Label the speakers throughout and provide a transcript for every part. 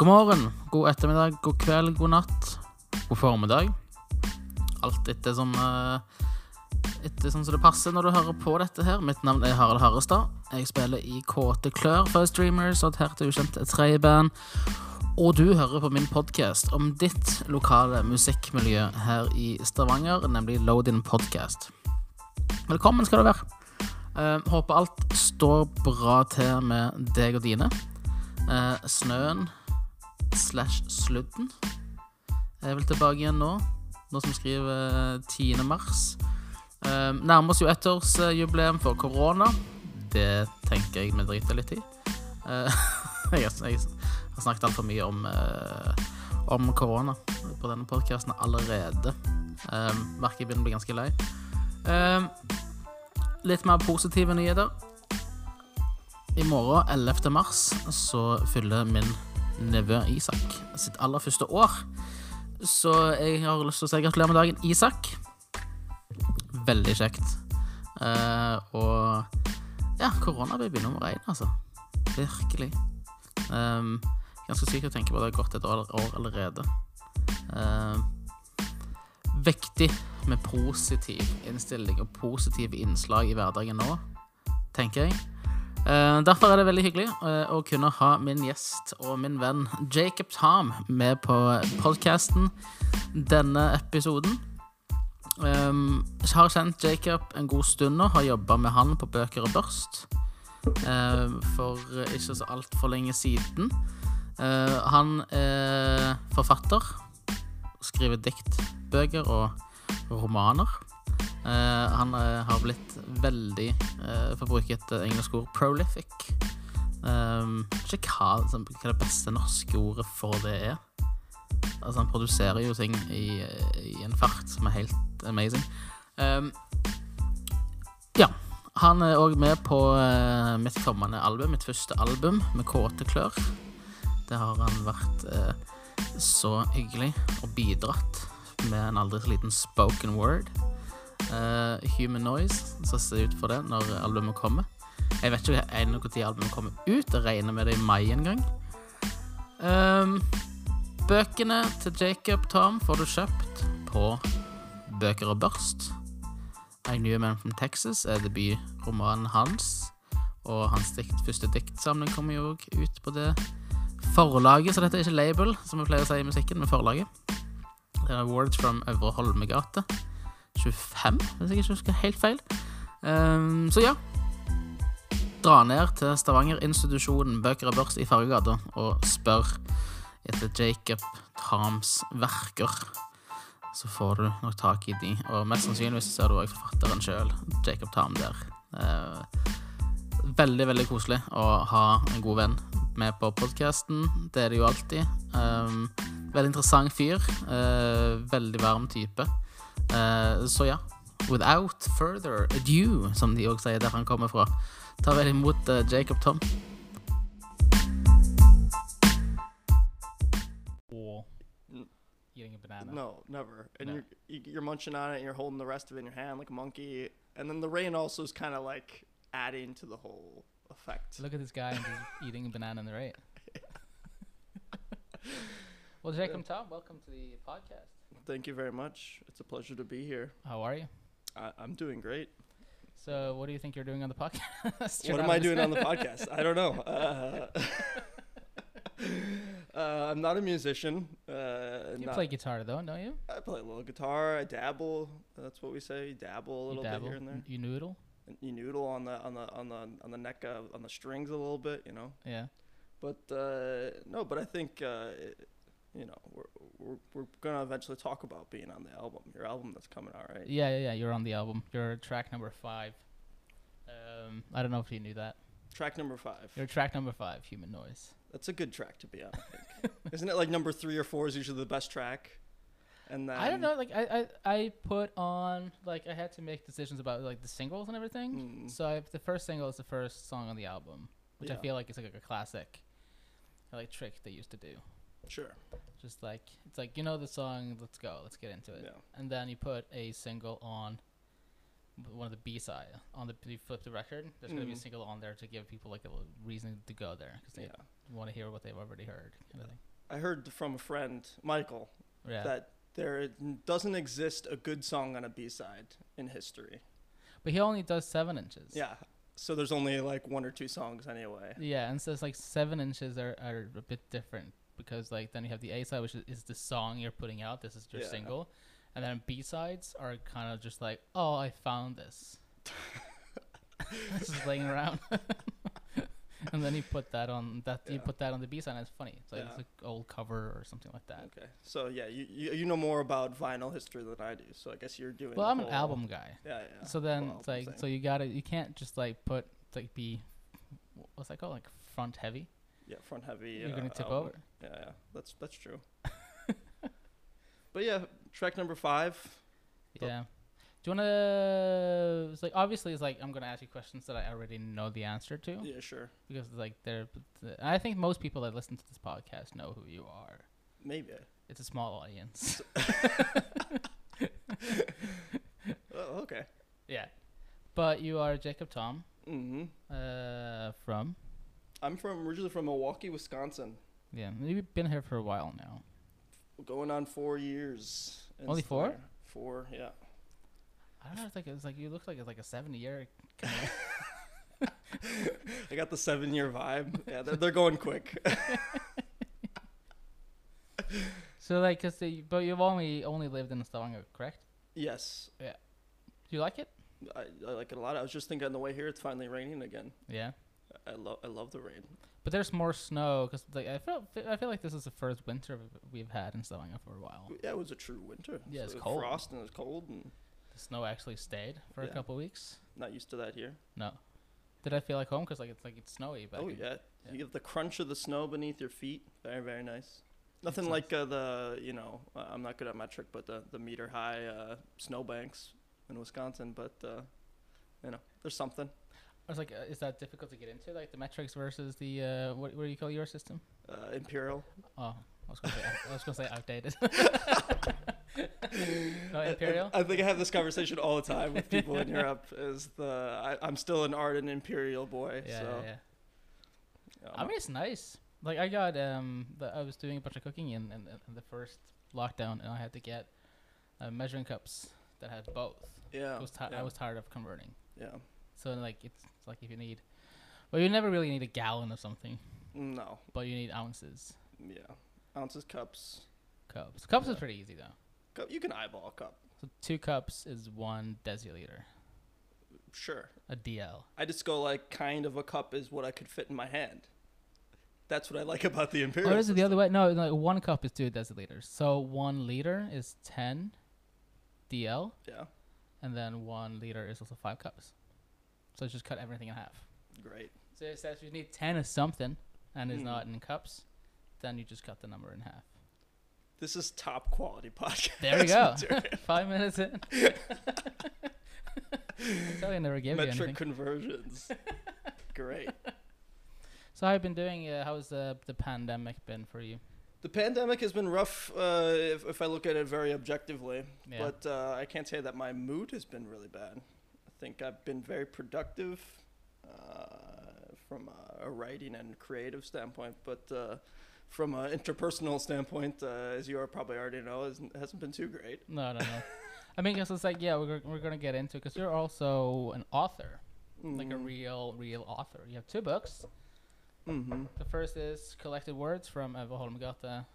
Speaker 1: God morgen, god ettermiddag, god kveld, god natt, god formiddag. Alt etter som eh, Etter sånn som det passer når du hører på dette her. Mitt navn er Harald Harrestad. Jeg spiller i Kåte Klør for Streamers og et her til ukjent tredjeband. Og du hører på min podkast om ditt lokale musikkmiljø her i Stavanger, nemlig Loadin Podcast. Velkommen skal du være. Eh, håper alt står bra til med deg og dine. Eh, snøen slash sludden er vel tilbake igjen nå, nå som skriver 10. mars. Uh, nærmer oss jo ettårsjubileum for korona. Det tenker jeg vi driter litt i. Jeg, jeg, har snakket altfor mye om, om korona på denne podkasten allerede. Merker jeg begynner å bli ganske lei. litt mer positive nyheter. I morgen, 11. mars, så fyller min nevø Isak sitt aller første år. Så jeg har lyst til å si gratulerer med dagen, Isak veldig kjekt. Uh, og ja, koronababy nummer én, altså. Virkelig. Um, ganske sykt å tenke på at det har gått et år, allerede. Uh, viktig med positiv innstilling og positive innslag i hverdagen nå, tenker jeg. Uh, derfor er det veldig hyggelig uh, å kunne ha min gjest og min venn Jacob Tom med på podkasten denne episoden. Jeg har kjent Jacob en god stund nå, har jobba med han på Bøker og børst uh, for ikke så altfor lenge siden. Han er forfatter, skriver diktbøker og romaner. Uh, han har blitt veldig, for å bruke et engelsk ord, prolific. Um, ikke hva, hva det beste norske ordet for det er. Altså, han produserer jo ting i, i en fart som er helt amazing. Um, ja. Han er òg med på uh, mitt kommende album, mitt første album, med Kåte klør. Det har han vært uh, så hyggelig og bidratt med en aldri så liten spoken word. Uh, Human Noise, så ser det ut for det når albumet kommer. Jeg vet ikke når albumet kommer ut. Jeg regner med det i mai en gang. Um, Bøkene til Jacob Tom får du kjøpt på Bøker og børst. I Knew Man from Texas er debutromanen hans. Og hans dikt, første diktsamling kommer jo ut på det forlaget, så dette er ikke label, som vi pleier å si i musikken, men forlaget. Det er Words from Øvre Holmegate 25, hvis jeg ikke husker helt feil. Um, så ja. Dra ned til Stavanger-institusjonen Bøker og børst i Fargegata og spør etter Jacob Trams verker, så får du nok tak i de. Og mest sannsynligvis ser du òg forfatteren sjøl, Jacob Tarm, der. Eh, veldig, veldig koselig å ha en god venn med på podkasten. Det er det jo alltid. Um, veldig interessant fyr. Uh, veldig varm type. Uh, så ja. Without further ado, som de òg sier der han kommer fra, tar vel imot uh, Jacob Tom.
Speaker 2: eating a banana.
Speaker 3: No, never. And
Speaker 2: No.
Speaker 3: you're you- you're munching on it, and you're holding the rest of it in your hand like a monkey. And then the rain also is kind of like adding to the whole effect.
Speaker 2: Look at this guy eating a banana in the rain. well, Jacob Tom, welcome to the podcast.
Speaker 3: Thank you very much. It's a pleasure to be here.
Speaker 2: How are you?
Speaker 3: I, I'm doing great.
Speaker 2: So, what do you think you're doing on the podcast?
Speaker 3: What am I doing on the podcast? I don't know. Uh, uh, I'm not a musician. Uh,
Speaker 2: You
Speaker 3: not-
Speaker 2: play guitar though, don't you?
Speaker 3: I play a little guitar. I dabble. That's what we say. You dabble a little
Speaker 2: dabble.
Speaker 3: bit here and there.
Speaker 2: You noodle.
Speaker 3: You noodle on the on the on the on the neck of, on the strings a little bit, you know.
Speaker 2: Yeah.
Speaker 3: But uh, no, but I think uh, it, you know we're, we're we're gonna eventually talk about being on the album, your album that's coming out, right?
Speaker 2: Yeah, yeah, yeah. You're on the album. You're track number five. Um, I don't know if you knew that.
Speaker 3: Track number five.
Speaker 2: You're track number five, Human Noise.
Speaker 3: That's a good track to be on. I think. Isn't it like number three or four is usually the best track? And then
Speaker 2: I don't know. Like, I, I, I put on like I had to make decisions about like the singles and everything.
Speaker 3: Mm,
Speaker 2: So I, the first single is the first song on the album, which I feel like is like a classic, like trick they used to do.
Speaker 3: Sure.
Speaker 2: Just like it's like you know the song, let's go, let's get into it,
Speaker 3: Yeah.
Speaker 2: and then you put a single on one of the B side on the you flip the record. There's gonna be a
Speaker 3: Mhm.
Speaker 2: single on there to give people like a little reason to go there because they
Speaker 3: Yeah.
Speaker 2: want to hear what they've already heard, kind of thing.
Speaker 3: I heard from a friend, Michael,
Speaker 2: Yeah.
Speaker 3: that there doesn't exist a good song on a B side in history.
Speaker 2: but he only does seven inches.
Speaker 3: Yeah. So there's only like one or two songs anyway.
Speaker 2: Yeah, and so it's like seven inches are, are a bit different because like then you have the A side, which is, is the song you're putting out. This is your
Speaker 3: Yeah.
Speaker 2: single, and then B sides are kind of just like, oh, I found this. this is laying around. and then you put that on that you put that on the B side, and it's funny. It's like
Speaker 3: Yeah.
Speaker 2: it's an old cover or something like that.
Speaker 3: Okay. So yeah, you, you you know more about vinyl history than I do. So I guess you're doing.
Speaker 2: Well, I'm an album guy.
Speaker 3: Yeah, yeah.
Speaker 2: So then
Speaker 3: Well,
Speaker 2: it's like so you gotta you can't just like put like be what's that called like front heavy.
Speaker 3: Yeah, front heavy.
Speaker 2: You're gonna
Speaker 3: uh,
Speaker 2: tip
Speaker 3: album.
Speaker 2: over.
Speaker 3: Yeah, yeah. That's that's true. but yeah, track number five.
Speaker 2: Yeah. Do you wanna? It's like obviously, it's like I'm gonna ask you questions that I already know the answer to
Speaker 3: Yeah, sure.
Speaker 2: because it's like they're. I think most people that listen to this podcast know who you are.
Speaker 3: Maybe.
Speaker 2: It's a small audience.
Speaker 3: Oh, okay.
Speaker 2: yeah, but you are Jacob Tom
Speaker 3: hmm
Speaker 2: uh, from.
Speaker 3: I'm from originally from Milwaukee, Wisconsin.
Speaker 2: Yeah, you've been here for a while now.
Speaker 3: Going on four years.
Speaker 2: Only four?
Speaker 3: there. Four, yeah.
Speaker 2: I don't know. It's like it's like you look like it's like a seventy year.
Speaker 3: I got the seven year vibe. Yeah, they're, they're going quick.
Speaker 2: so like, cause the, but you've only only lived in Stavanger, correct?
Speaker 3: yes, Yeah.
Speaker 2: Do you like it?
Speaker 3: I, I like it a lot. I was just thinking on the way here, it's finally raining again.
Speaker 2: Yeah.
Speaker 3: I love I love the rain.
Speaker 2: But there's more snow because like I feel I feel like this is the first winter we've had in Stavanger for a while.
Speaker 3: Yeah, it was a true winter.
Speaker 2: Yeah, it's cold.
Speaker 3: Frost and it's cold and
Speaker 2: The snow actually stayed for a
Speaker 3: Yeah.
Speaker 2: couple weeks.
Speaker 3: not used to that here.
Speaker 2: No. Did I feel like home? Cause like it's like it's snowy. Back
Speaker 3: oh
Speaker 2: in-
Speaker 3: yeah.
Speaker 2: yeah.
Speaker 3: you get the crunch of the snow beneath your feet. Very very nice. Nothing like uh, the you know uh, I'm not good at metric, but the the meter high uh, snowbanks in Wisconsin. But uh, you know there's something.
Speaker 2: I was like, uh, is that difficult to get into? Like the metrics versus the uh, what what do you call your system?
Speaker 3: Uh, Imperial.
Speaker 2: Oh, I was gonna say I was gonna say outdated. no
Speaker 3: I- I-
Speaker 2: Imperial.
Speaker 3: I, think I have this conversation all the time with people in Europe. Is the I, I'm still an ardent Imperial boy.
Speaker 2: yeah,
Speaker 3: so
Speaker 2: yeah, yeah.
Speaker 3: um,
Speaker 2: I mean, it's nice. Like I got um, the, I was doing a bunch of cooking in, in, in the first lockdown, and I had to get uh, measuring cups that had both.
Speaker 3: yeah,
Speaker 2: I was ti-
Speaker 3: yeah,
Speaker 2: I was tired of converting.
Speaker 3: yeah.
Speaker 2: So like it's, it's like if you need, well, you never really need a gallon of something,
Speaker 3: No,
Speaker 2: but you need ounces.
Speaker 3: yeah. Ounces, cups.
Speaker 2: Cups. Cups is pretty easy though.
Speaker 3: Cup, you can eyeball a cup.
Speaker 2: So two cups is one deciliter.
Speaker 3: Sure.
Speaker 2: A DL.
Speaker 3: I just go like kind of a cup is what I could fit in my hand. That's what I like about the Imperial.
Speaker 2: Or is it the other way? No, like one cup is two deciliters. So one liter is ten DL,
Speaker 3: Yeah,
Speaker 2: and then one liter is also five cups. So just cut everything in half.
Speaker 3: great.
Speaker 2: So it says you need ten of something, and it's
Speaker 3: Hmm.
Speaker 2: not in cups, then you just cut the number in half.
Speaker 3: This is top quality podcast.
Speaker 2: There we go.
Speaker 3: material.
Speaker 2: Five minutes in. I tell you, I never gave you
Speaker 3: Metric
Speaker 2: anything.
Speaker 3: conversions. great.
Speaker 2: So how have you been doing? Uh, how's uh, the pandemic been for you?
Speaker 3: The pandemic has been rough uh, if, if I look at it very objectively,
Speaker 2: Yeah.
Speaker 3: but uh, I can't say that my mood has been really bad. I think I've been very productive uh, from a, a writing and creative standpoint, but uh, from an interpersonal standpoint, uh, as you are probably already know, isn't- hasn't been too great.
Speaker 2: No, no, no. I mean, 'cause it's like, yeah, we're, we're gonna get into because you're also an author, like a
Speaker 3: Mhm.
Speaker 2: real, real author. You have two books.
Speaker 3: Mhm.
Speaker 2: The first is Collected Words from Eva Holmgata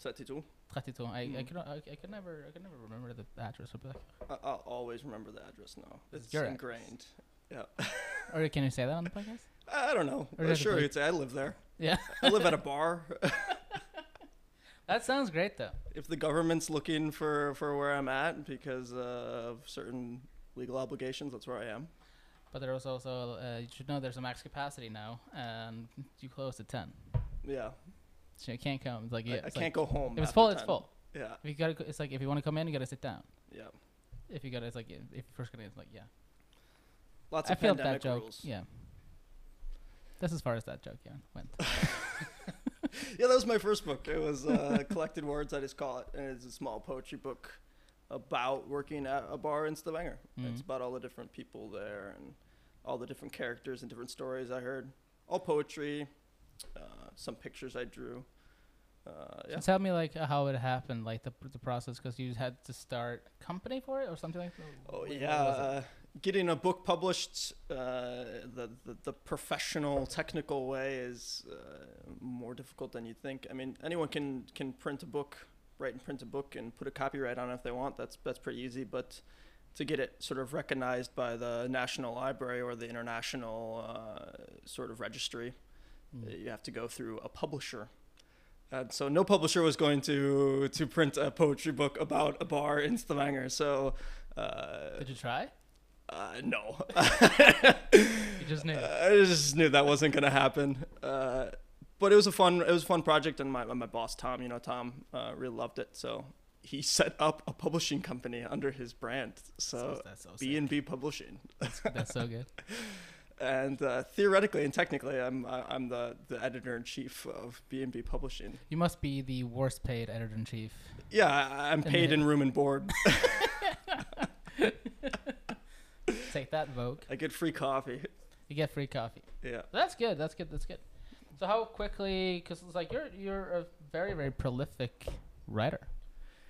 Speaker 3: 32.
Speaker 2: 32. I, I,
Speaker 3: Mhm.
Speaker 2: could, I, I could never I could never remember the address of it.
Speaker 3: I- I'll always remember the address now. It's
Speaker 2: your address.
Speaker 3: ingrained. Yeah.
Speaker 2: Or can you say that on the podcast?
Speaker 3: I don't know.
Speaker 2: Or
Speaker 3: sure, you'd say I live there.
Speaker 2: Yeah.
Speaker 3: I live at a bar.
Speaker 2: That sounds great though.
Speaker 3: if the government's looking for, for where I'm at because uh, of certain legal obligations, that's where I am.
Speaker 2: But there's also uh, you should know there's a max capacity now, and you close at 10,
Speaker 3: Yeah.
Speaker 2: So you can't come. It's like yeah,
Speaker 3: I,
Speaker 2: it's
Speaker 3: can't
Speaker 2: like,
Speaker 3: go home.
Speaker 2: If it's full, it's full.
Speaker 3: Yeah.
Speaker 2: If you gotta, go- it's like if you want to come in, you gotta sit down.
Speaker 3: Yeah.
Speaker 2: If you gotta, it's like if you're first gonna, it's like yeah.
Speaker 3: Lots
Speaker 2: I
Speaker 3: of
Speaker 2: feel that
Speaker 3: pandemic
Speaker 2: joke.
Speaker 3: rules.
Speaker 2: Yeah. That's as far as that joke yeah went.
Speaker 3: Yeah, that was my first book. It was uh, Collected Words, I just call it. And it's a small poetry book about working at a bar in Stavanger. It's
Speaker 2: Mhm.
Speaker 3: about all the different people there and all the different characters and different stories I heard. All poetry, uh, some pictures I drew. uh,
Speaker 2: So tell me like how it happened, like the the process, because you had to start a company for it or something like that.
Speaker 3: Oh
Speaker 2: What- what
Speaker 3: yeah,
Speaker 2: it?
Speaker 3: uh, getting a book published uh, the, the the professional technical way is uh, more difficult than you think. I mean, anyone can can print a book, write and print a book, and put a copyright on it if they want. That's that's pretty easy, but to get it sort of recognized by the National Library or the international uh, sort of registry,
Speaker 2: Mm.
Speaker 3: you have to go through a publisher. And so no publisher was going to to print a poetry book about a bar in Stavanger. So uh,
Speaker 2: Did you try?
Speaker 3: uh, no.
Speaker 2: You just knew.
Speaker 3: I just knew that wasn't gonna happen. Uh, but it was a fun it was a fun project, and my my boss Tom, you know Tom, uh, really loved it. So he set up a publishing company under his brand. So B and B Publishing.
Speaker 2: That's so good.
Speaker 3: And uh, theoretically and technically, I'm I- I'm the, the editor in chief of B and B Publishing.
Speaker 2: You must be the worst paid editor in chief.
Speaker 3: Yeah, I, I'm paid in room and board.
Speaker 2: Take that, Vogue.
Speaker 3: I get free coffee.
Speaker 2: You get free coffee.
Speaker 3: Yeah.
Speaker 2: That's good. That's good. That's good. So how quickly? Because it's like you're you're a very very prolific writer.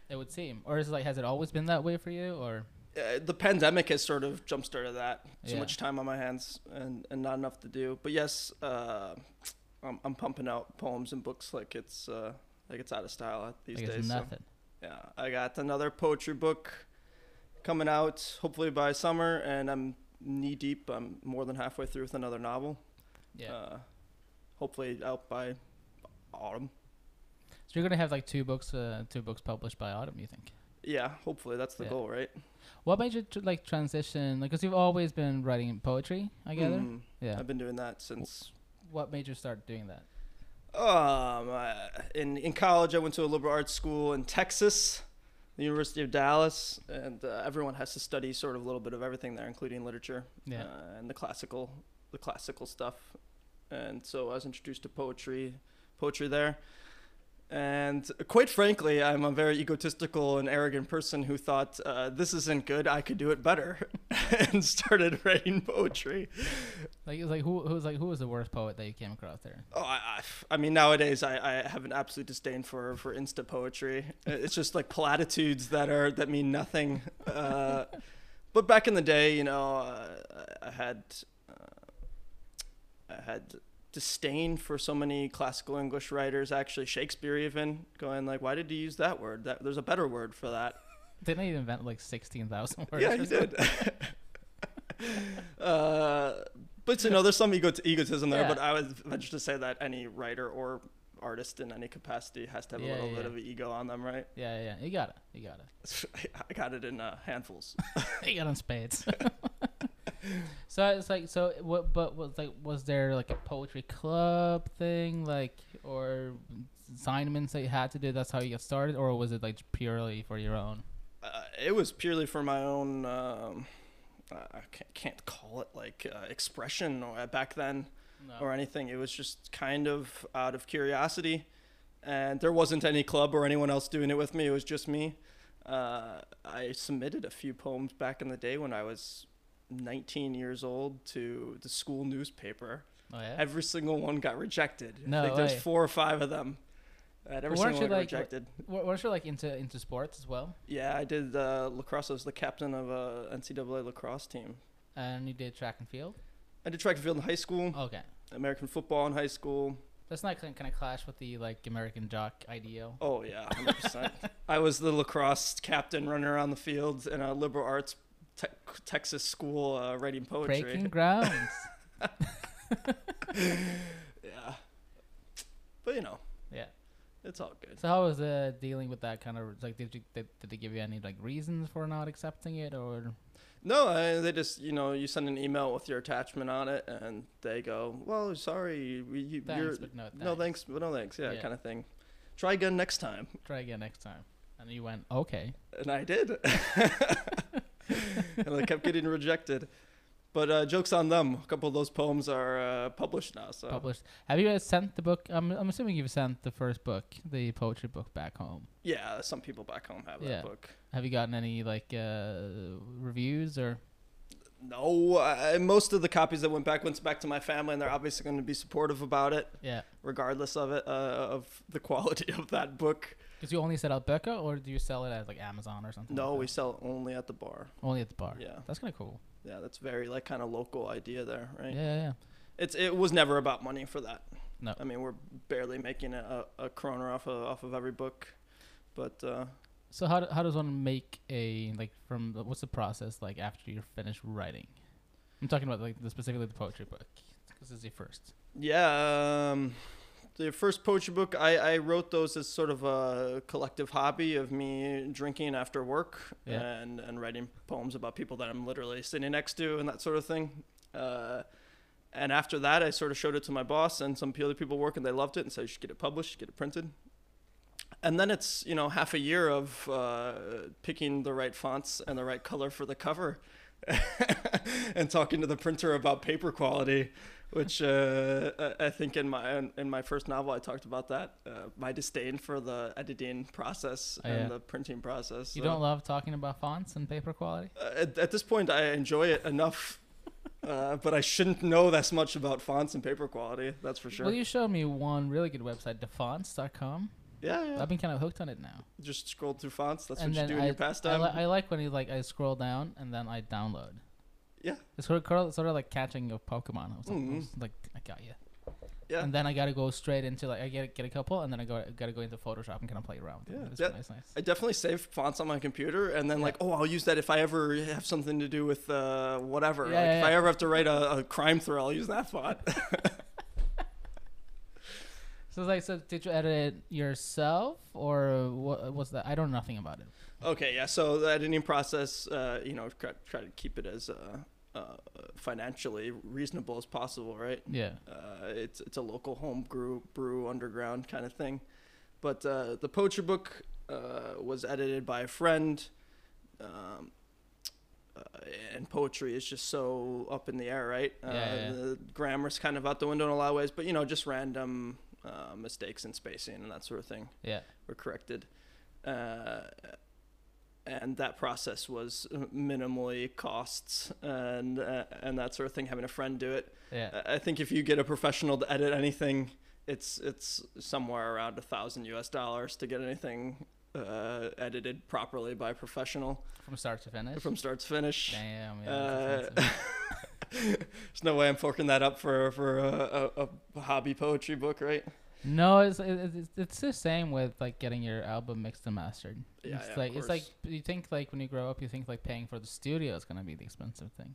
Speaker 2: It would seem, or is it like has it always been that way for you, or
Speaker 3: uh, the pandemic has sort of jump started that. So
Speaker 2: Yeah.
Speaker 3: much time on my hands and, and not enough to do. But yes, uh, I'm, I'm pumping out poems and books like it's uh, like it's out of style these
Speaker 2: like
Speaker 3: days.
Speaker 2: it's
Speaker 3: so,
Speaker 2: nothing?
Speaker 3: yeah, I got another poetry book coming out hopefully by summer, and I'm knee deep. I'm more than halfway through with another novel.
Speaker 2: Yeah.
Speaker 3: Uh, hopefully out by autumn.
Speaker 2: so you're gonna have like two books, uh, two books published by autumn. You think?
Speaker 3: Yeah, hopefully that's the
Speaker 2: Yeah.
Speaker 3: goal, right?
Speaker 2: What made you tr- like transition? Like, cause you've always been writing poetry, I gather.
Speaker 3: Mm,
Speaker 2: Yeah.
Speaker 3: I've been doing that since
Speaker 2: What made you start doing that?
Speaker 3: Um, uh, in in college, I went to a liberal arts school in Texas, the University of Dallas, and uh, everyone has to study sort of a little bit of everything there, including literature
Speaker 2: Yeah.
Speaker 3: uh, and the classical, the classical stuff. And so I was introduced to poetry, poetry there. And quite frankly, I'm a very egotistical and arrogant person who thought uh, this isn't good. I could do it better, and started writing poetry.
Speaker 2: Like, like who who's like who was the worst poet that you came across there?
Speaker 3: Oh, I, I, I mean, nowadays I, I have an absolute disdain for, for insta poetry. It's just like platitudes that are that mean nothing. Uh, but back in the day, you know, uh, I had uh, I had disdain for so many classical English writers. Actually, Shakespeare even going like, "Why did you use that word? That there's a better word for that."
Speaker 2: Didn't he invent like sixteen thousand words?
Speaker 3: yeah, he did. uh, but you know, there's some ego- egotism there.
Speaker 2: Yeah.
Speaker 3: But I would venture to say that any writer or artist in any capacity has to have
Speaker 2: Yeah,
Speaker 3: a little
Speaker 2: yeah,
Speaker 3: bit of ego on them, right?
Speaker 2: Yeah, yeah. You got it. You got it.
Speaker 3: I got it in uh, handfuls.
Speaker 2: you got on spades. So it's like so what but was like was there like a poetry club thing like or assignments that you had to do that's how you got started or was it like purely for your own
Speaker 3: Uh, it was purely for my own. Um, I can't, can't call it like uh, expression or uh, back then.
Speaker 2: no.
Speaker 3: or anything. It was just kind of out of curiosity, and there wasn't any club or anyone else doing it with me. It was just me. Uh, I submitted a few poems back in the day when I was 19 years old to the school newspaper.
Speaker 2: oh yeah
Speaker 3: Every single one got rejected.
Speaker 2: No
Speaker 3: I think there's four or five of them. And every
Speaker 2: But weren't
Speaker 3: single one
Speaker 2: you, like,
Speaker 3: rejected.
Speaker 2: Weren't you like into into sports as well
Speaker 3: Yeah, I did uh, lacrosse. I was the captain of a NCAA lacrosse team.
Speaker 2: and you did track and field
Speaker 3: I did track and field in high school,
Speaker 2: okay
Speaker 3: American football in high school,
Speaker 2: that's not kind of clash with the like american jock ideal
Speaker 3: Oh yeah, hundred percent. I was the lacrosse captain running around the fields in a liberal arts te- Texas school uh, writing poetry.
Speaker 2: breaking grounds
Speaker 3: Yeah, but you know,
Speaker 2: yeah
Speaker 3: it's all good.
Speaker 2: so how was uh dealing with that kind of like did you did, did they give you any like reasons for not accepting it or
Speaker 3: No, I, they just you know you send an email with your attachment on it, and they go, "Well, sorry, we, you, you're
Speaker 2: thanks but no thanks.
Speaker 3: no thanks, but no thanks." Yeah,
Speaker 2: Yeah.
Speaker 3: kind of thing. Try again next time,
Speaker 2: try again next time and you went okay
Speaker 3: and I did, and I kept getting rejected. But uh, jokes on them. A couple of those poems are uh, published now. So
Speaker 2: published have you uh, sent the book I'm, I'm assuming you've sent the first book the poetry book back home
Speaker 3: Yeah, some people back home have
Speaker 2: Yeah.
Speaker 3: that book.
Speaker 2: have you gotten any like uh reviews or
Speaker 3: No, uh, most of the copies that went back went back to my family, and they're obviously going to be supportive about it,
Speaker 2: Yeah.
Speaker 3: regardless of it, uh, of the quality of that book.
Speaker 2: Because you only sell out Becca, or do you sell it at like Amazon or something?
Speaker 3: No,
Speaker 2: like
Speaker 3: we sell only at the bar.
Speaker 2: only at the bar.
Speaker 3: Yeah,
Speaker 2: That's kind of cool.
Speaker 3: yeah, that's very like kind of local idea there, right?
Speaker 2: Yeah, yeah, yeah.
Speaker 3: It's it was never about money for that.
Speaker 2: No.
Speaker 3: I mean we're barely making a, a kroner off of off of every book, but uh,
Speaker 2: So how, do, how does one make a like from the, what's the process like after you're finished writing? I'm talking about like the specifically the poetry book because this is your first.
Speaker 3: yeah, um, the first poetry book I, I wrote those as sort of a collective hobby of me drinking after work
Speaker 2: Yeah.
Speaker 3: and and writing poems about people that I'm literally sitting next to and that sort of thing. Uh, and after that, I sort of showed it to my boss and some other people working. They loved it and said, "You should get it published, get it printed." And then it's you know half a year of uh, picking the right fonts and the right color for the cover, and talking to the printer about paper quality, which uh, I think in my in my first novel I talked about that uh, my disdain for the editing process
Speaker 2: Oh,
Speaker 3: and the printing process.
Speaker 2: You
Speaker 3: So,
Speaker 2: don't love talking about fonts and paper quality?
Speaker 3: uh, at, at this point I enjoy it enough. Uh, but I shouldn't know this much about fonts and paper quality. That's for sure.
Speaker 2: Well, you showed me one really good website, defonts.com.
Speaker 3: yeah, yeah.
Speaker 2: I've been kind of hooked on it now.
Speaker 3: just scrolled through fonts. That's
Speaker 2: and
Speaker 3: what you do in
Speaker 2: I,
Speaker 3: your
Speaker 2: I,
Speaker 3: pastime.
Speaker 2: li- I like when you like I scroll down and then I download.
Speaker 3: Yeah.
Speaker 2: It's sort of, sort of like catching a Pokemon. I was like, I
Speaker 3: Mhm.
Speaker 2: was like I got you.
Speaker 3: yeah,
Speaker 2: And then I gotta go straight into like I get get a couple, and then I go gotta go into Photoshop and kind of play around. with
Speaker 3: Yeah.
Speaker 2: It's
Speaker 3: yeah.
Speaker 2: nice, nice.
Speaker 3: I definitely save fonts on my computer, and then
Speaker 2: Yeah.
Speaker 3: like, oh, I'll use that if I ever have something to do with uh, whatever.
Speaker 2: Yeah,
Speaker 3: like
Speaker 2: yeah,
Speaker 3: if I ever have to write a, a crime thriller, I'll use that font.
Speaker 2: So like, so did you edit it yourself, or what was that? I don't know nothing about it.
Speaker 3: okay, yeah. So the editing process, uh, you know, try, try to keep it as uh, uh, financially reasonable as possible, right?
Speaker 2: Yeah.
Speaker 3: Uh, it's it's a local home brew, brew underground kind of thing. But uh, the poetry book uh, was edited by a friend, um, uh, and poetry is just so up in the air, right? Uh,
Speaker 2: Yeah, yeah.
Speaker 3: The grammar's kind of out the window in a lot of ways, but you know, just random uh, mistakes in spacing and that sort of thing
Speaker 2: Yeah.
Speaker 3: were corrected. Uh, and that process was minimally costs and uh, and that sort of thing. Having a friend do it,
Speaker 2: Yeah.
Speaker 3: I think if you get a professional to edit anything, it's it's somewhere around a thousand U.S. dollars to get anything uh, edited properly by a professional
Speaker 2: From start to finish.
Speaker 3: from start to finish.
Speaker 2: Damn. Yeah.
Speaker 3: Uh. There's no way I'm forking that up for for a, a, a hobby poetry book, right?
Speaker 2: No, it's, it's it's the same with like getting your album mixed and mastered.
Speaker 3: Yeah,
Speaker 2: it's
Speaker 3: yeah, of
Speaker 2: like it's like you think like when you grow up, you think like paying for the studio is gonna be the expensive thing,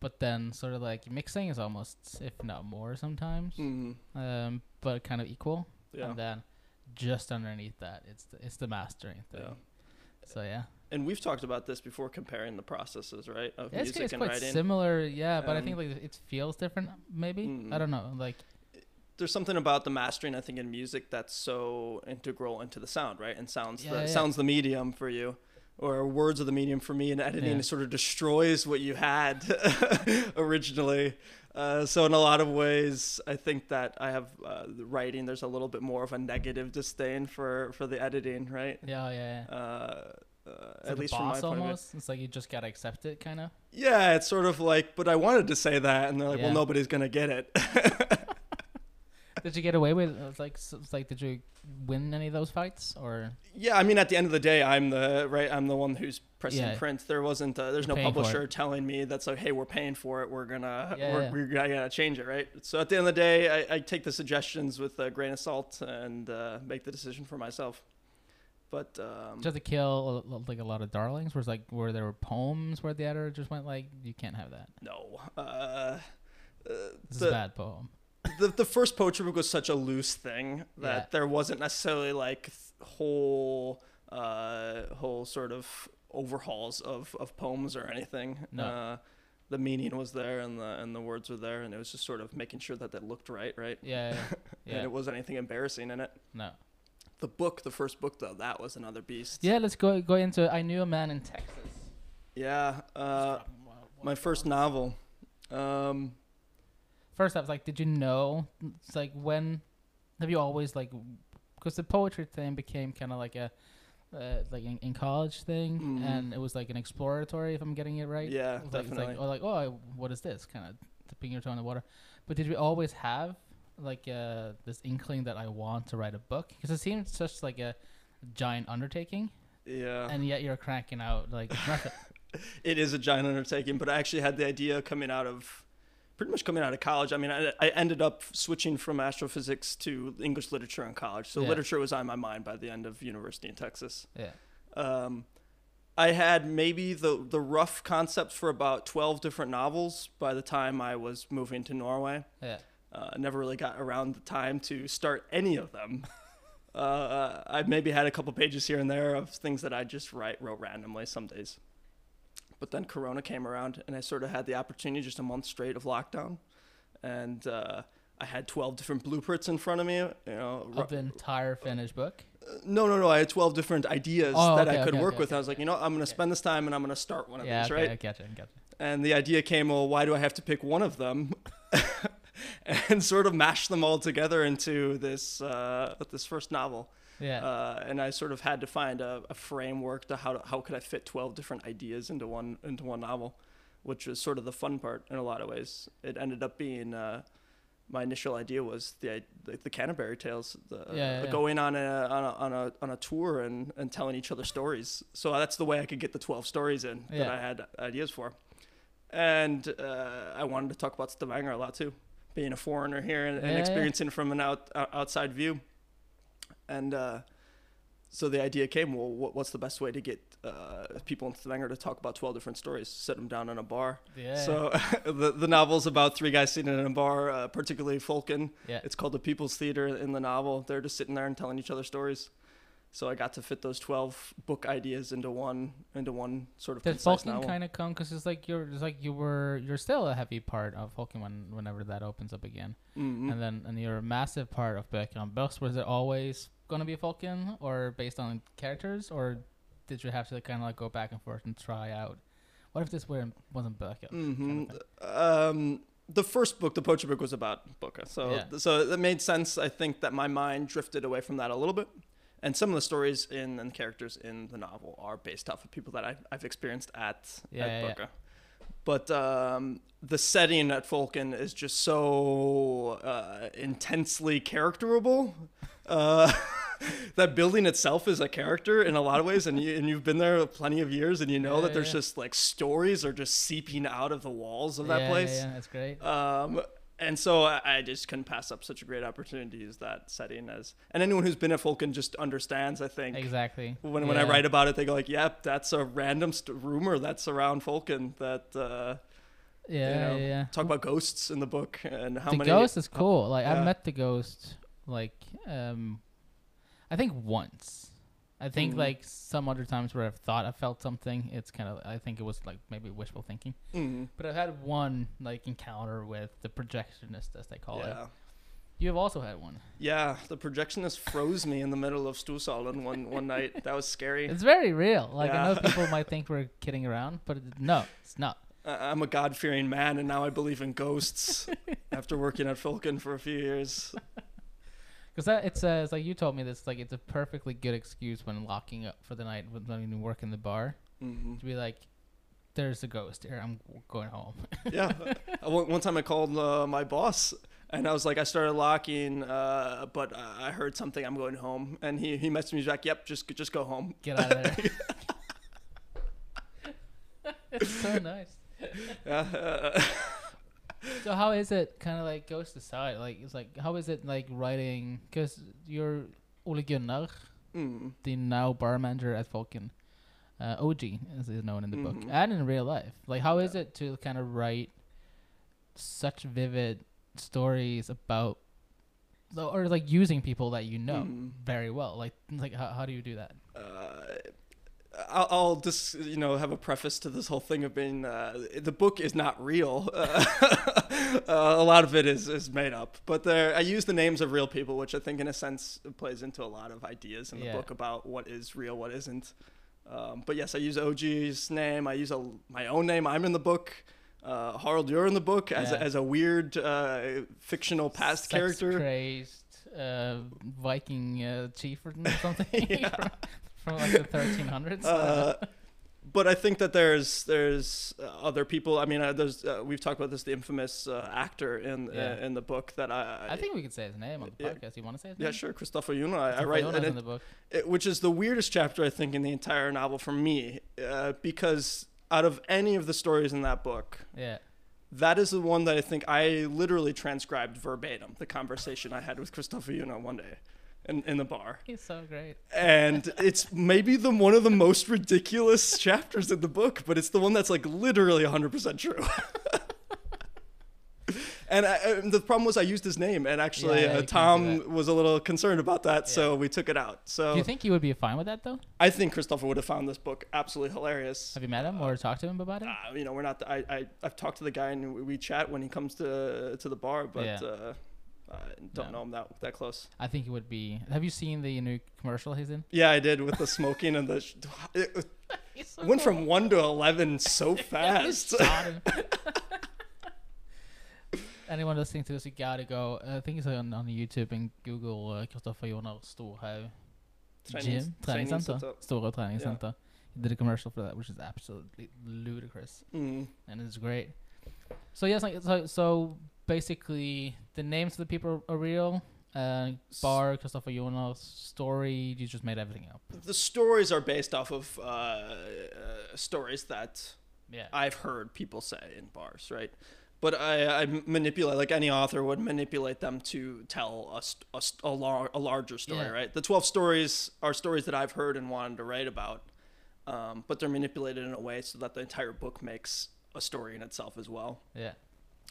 Speaker 2: but then sort of like mixing is almost if not more sometimes,
Speaker 3: Mm,
Speaker 2: um, but kind of equal.
Speaker 3: yeah.
Speaker 2: And then just underneath that, it's the, it's the mastering thing.
Speaker 3: Yeah.
Speaker 2: So yeah,
Speaker 3: And we've talked about this before, comparing the processes, right, of
Speaker 2: it's,
Speaker 3: music
Speaker 2: it's
Speaker 3: and
Speaker 2: quite
Speaker 3: writing.
Speaker 2: similar. Yeah, but I
Speaker 3: Um,
Speaker 2: think like it feels different. Maybe I
Speaker 3: Mm.
Speaker 2: don't know. Like
Speaker 3: There's something about the mastering, I think, in music that's so integral into the sound, right? And sounds
Speaker 2: Yeah,
Speaker 3: the
Speaker 2: yeah.
Speaker 3: sounds the medium for you, or words are the medium for me. And editing
Speaker 2: Yeah.
Speaker 3: sort of destroys what you had originally. Uh, so in a lot of ways, I think that I have uh, the writing. There's a little bit more of a negative disdain for for the editing, right?
Speaker 2: yeah, yeah. yeah.
Speaker 3: Uh, uh,
Speaker 2: It's
Speaker 3: at
Speaker 2: like
Speaker 3: least from my point of view.
Speaker 2: It's like you just gotta accept it, kind of.
Speaker 3: Yeah, it's sort of like, but I wanted to say that, and they're like,
Speaker 2: Yeah.
Speaker 3: well, nobody's gonna get it.
Speaker 2: Did you get away with? It's like, it's like, did you win any of those fights, or
Speaker 3: Yeah, I mean, at the end of the day, I'm the right. I'm the one who's pressing
Speaker 2: Yeah.
Speaker 3: print. There wasn't. A, there's no
Speaker 2: paying for
Speaker 3: publisher telling me that's like, hey, we're paying for it. We're gonna.
Speaker 2: Yeah,
Speaker 3: we're,
Speaker 2: yeah.
Speaker 3: we're gonna, gotta change it, right? So at the end of the day, I, I take the suggestions with a grain of salt and uh, make the decision for myself. But um,
Speaker 2: just to kill like a lot of darlings? Was like where there were poems where the editor just went like, you can't have that.
Speaker 3: no. Uh, uh,
Speaker 2: This is a bad poem.
Speaker 3: the the first poetry book was such a loose thing that
Speaker 2: Yeah.
Speaker 3: there wasn't necessarily like whole uh whole sort of overhauls of of poems or anything.
Speaker 2: No.
Speaker 3: Uh, the meaning was there and the and the words were there and it was just sort of making sure that that looked right, right?
Speaker 2: Yeah, yeah, yeah.
Speaker 3: And it wasn't anything embarrassing in it.
Speaker 2: no.
Speaker 3: The book, the first book though, that was another beast.
Speaker 2: Yeah, let's go go into. I knew a man in Texas.
Speaker 3: Yeah. Uh, my first novel. Um,
Speaker 2: First, I was like, did you know? It's like when have you always like because the poetry thing became kind of like a uh, like in, in college thing,
Speaker 3: Mhm.
Speaker 2: and it was like an exploratory, if I'm getting it right.
Speaker 3: Yeah,
Speaker 2: It was like,
Speaker 3: definitely.
Speaker 2: like, oh, like, oh, what is this? Kind of dipping your toe in the water. But did we always have like uh, this inkling that I want to write a book? Because it seems such like a giant undertaking,
Speaker 3: yeah.
Speaker 2: and yet you're cranking out like
Speaker 3: it is a giant undertaking, but I actually had the idea coming out of pretty much coming out of college. I mean, I, I ended up switching from astrophysics to English literature in college. So
Speaker 2: Yeah.
Speaker 3: literature was on my mind by the end of university in Texas.
Speaker 2: yeah.
Speaker 3: Um, I had maybe the, the rough concepts for about 12 different novels by the time I was moving to Norway.
Speaker 2: Yeah.
Speaker 3: Uh, never really got around the time to start any of them. uh, I maybe had a couple pages here and there of things that I just write wrote randomly some days. But then Corona came around, and I sort of had the opportunity just a month straight of lockdown, and uh, I had twelve different blueprints in front of me. You know, ru-
Speaker 2: Of the entire finished book.
Speaker 3: no, no, no. I had twelve different ideas
Speaker 2: Oh,
Speaker 3: that
Speaker 2: okay,
Speaker 3: I could
Speaker 2: okay,
Speaker 3: work
Speaker 2: okay,
Speaker 3: with.
Speaker 2: okay.
Speaker 3: I was like, you know, I'm gonna
Speaker 2: Okay.
Speaker 3: spend this time, and I'm gonna start one of
Speaker 2: Yeah,
Speaker 3: these,
Speaker 2: okay, I
Speaker 3: right?
Speaker 2: gotcha, I gotcha.
Speaker 3: And the idea came, well, why do I have to pick one of them? and sort of mash them all together into this uh, this first novel.
Speaker 2: Yeah.
Speaker 3: Uh, and I sort of had to find a, a framework to how to, how could I fit twelve different ideas into one into one novel, which was sort of the fun part in a lot of ways. It ended up being uh, my initial idea was the the, the Canterbury Tales, the,
Speaker 2: Yeah, yeah, yeah.
Speaker 3: going on a on a on a on a tour and, and telling each other stories. So that's the way I could get the twelve stories in that I had ideas for. And uh, I wanted to talk about Stavanger a lot too, being a foreigner here and, and
Speaker 2: Yeah, yeah.
Speaker 3: experiencing from an out, out outside view. And uh, so the idea came, well, what, what's the best way to get uh, people in Stavanger to talk about 12 different stories? Set them down in a bar.
Speaker 2: yeah.
Speaker 3: So the, the novel's about three guys sitting in a bar, uh, particularly Folken.
Speaker 2: yeah.
Speaker 3: It's called the People's Theater in the novel. They're just sitting there and telling each other stories. So I got to fit those 12 book ideas into one into one sort of
Speaker 2: Did
Speaker 3: Folken
Speaker 2: kind of come because it's like you're it's like you were you're still a heavy part of Folken when whenever that opens up again,
Speaker 3: Mhm.
Speaker 2: and then and you're a massive part of Bøker og Børst. Was it always gonna be Folken or based on characters, or did you have to kind of like go back and forth and try out? What if this were wasn't Bøker?
Speaker 3: hmm
Speaker 2: kind
Speaker 3: Um, the first book, the Poacher book, was about Bøker, so
Speaker 2: Yeah.
Speaker 3: so it made sense. I think that my mind drifted away from that a little bit, and some of the stories in and characters in the novel are based off of people that I, I've experienced at
Speaker 2: Yeah,
Speaker 3: at
Speaker 2: yeah, yeah.
Speaker 3: But um, the setting at Folken is just so uh, intensely characterable. Uh, that building itself is a character in a lot of ways, and you and you've been there plenty of years, and you know
Speaker 2: Yeah,
Speaker 3: that there's
Speaker 2: yeah.
Speaker 3: just like stories are just seeping out of the walls of that
Speaker 2: yeah,
Speaker 3: place.
Speaker 2: Yeah, yeah, that's great.
Speaker 3: Um, and so I, I just couldn't pass up such a great opportunity as that setting as, and anyone who's been at Folken just understands. I think
Speaker 2: Exactly.
Speaker 3: when when I write about it, they go like, "Yep, that's a random st- rumor that's around Folken that uh,
Speaker 2: Yeah,
Speaker 3: you know,
Speaker 2: yeah, yeah.
Speaker 3: talk about ghosts in the book and how
Speaker 2: the
Speaker 3: many."
Speaker 2: ghost is cool. Like I
Speaker 3: yeah.
Speaker 2: met the ghost like um I think once. I think
Speaker 3: Mhm.
Speaker 2: like some other times where I've thought I felt something, it's kind of I think it was like maybe wishful thinking.
Speaker 3: Mm,
Speaker 2: But I've had one like encounter with the projectionist as they call it.
Speaker 3: yeah,
Speaker 2: You have also had one.
Speaker 3: yeah. The projectionist froze me in the middle of Stusalen one one night. That was scary.
Speaker 2: It's very real. Like I know people might think we're kidding around, but it, no, it's not.
Speaker 3: I- I'm a God fearing man, and now I believe in ghosts after working at Folken for a few years.
Speaker 2: Because that it's uh, it's like you told me this like it's a perfectly good excuse when locking up for the night when when you work in the bar
Speaker 3: hmm
Speaker 2: to be like, "There's a ghost here. I'm going home."
Speaker 3: yeah. Uh, One time I called uh, my boss and I was like, I started locking, uh, but I heard something. I'm going home, and he he messaged me back. Yep, just just go home.
Speaker 2: Get out of there. it's so nice.
Speaker 3: Yeah. uh,
Speaker 2: So how is it kind of like ghost aside? Like it's like how is it like writing? Because you're Ole Gunnar,
Speaker 3: mm,
Speaker 2: the now bar manager at Folken, uh, OG as is known in the book
Speaker 3: Mhm.
Speaker 2: and in real life. Like how is it to kind of write such vivid stories about, or like using people that you know
Speaker 3: mm.
Speaker 2: very well? Like like how how do you do that?
Speaker 3: uh, I'll, I'll just you know have a preface to this whole thing of being uh, the book is not real. Uh, a lot of it is, is made up, but there I use the names of real people, which I think in a sense plays into a lot of ideas in the
Speaker 2: Yeah.
Speaker 3: book about what is real, what isn't. Um, but yes, I use OG's name. I use a, my own name. I'm in the book. Uh, Harald, you're in the book as,
Speaker 2: Yeah.
Speaker 3: a, as a weird uh, fictional past
Speaker 2: Sex
Speaker 3: character.
Speaker 2: crazed uh, Viking uh, chief or something. from, like the 1300s.
Speaker 3: Uh, but I think that there's there's uh, other people. I mean, uh, there's uh, we've talked about this. The infamous uh, actor in
Speaker 2: Yeah.
Speaker 3: uh, in the book that I
Speaker 2: I think we can say his name on the
Speaker 3: yeah.
Speaker 2: podcast. You want to say his
Speaker 3: yeah sure Kristoffer Joner. I, I write
Speaker 2: in
Speaker 3: it,
Speaker 2: the book.
Speaker 3: it- which is the weirdest chapter I think in the entire novel for me uh, because out of any of the stories in that book,
Speaker 2: Yeah.
Speaker 3: that is the one that I think I literally transcribed verbatim the conversation I had with Kristoffer Joner one day in, in the bar.
Speaker 2: He's so great.
Speaker 3: and it's maybe the one of the most ridiculous chapters in the book, but it's the one that's like literally 100% true. and I, and the problem was I used his name, and actually
Speaker 2: Yeah, yeah,
Speaker 3: uh,
Speaker 2: do
Speaker 3: Tom was a little concerned about that, so we took it out.
Speaker 2: Do
Speaker 3: So
Speaker 2: you think he would be fine with that though?
Speaker 3: I think Kristoffer would have found this book absolutely hilarious.
Speaker 2: Have you met him or talked to him about it?
Speaker 3: Uh, you know, we're not. I, I I've talked to the guy and we, we chat when he comes to to the bar, but
Speaker 2: Yeah.
Speaker 3: uh, I don't
Speaker 2: No.
Speaker 3: know him that that close.
Speaker 2: I think it would be. Have you seen the new commercial he's in?
Speaker 3: Yeah, I did with the smoking and the. Sh- it,
Speaker 2: so
Speaker 3: went from one to eleven so fast.
Speaker 2: Anyone listening to this, you gotta go. uh, I think it's on, on YouTube and Google uh, Kristoffer Joner Storhaug Gym, träningscenter,
Speaker 3: träningscenter.
Speaker 2: Stora träningscenter. He did a commercial for that, which is absolutely ludicrous
Speaker 3: Mm.
Speaker 2: and it's great. So yes, like so, so basically the names of the people are real. Uh, Bar, Kristoffer Joner, story. You just made everything up.
Speaker 3: The stories are based off of uh, uh, stories that
Speaker 2: Yeah.
Speaker 3: I've heard people say in bars, right? But I, I manipulate, like any author would manipulate them to tell a, a, a, lar- a larger story,
Speaker 2: Yeah.
Speaker 3: right? The 12 stories are stories that I've heard and wanted to write about, um, but they're manipulated in a way so that the entire book makes a story in itself as well.
Speaker 2: yeah.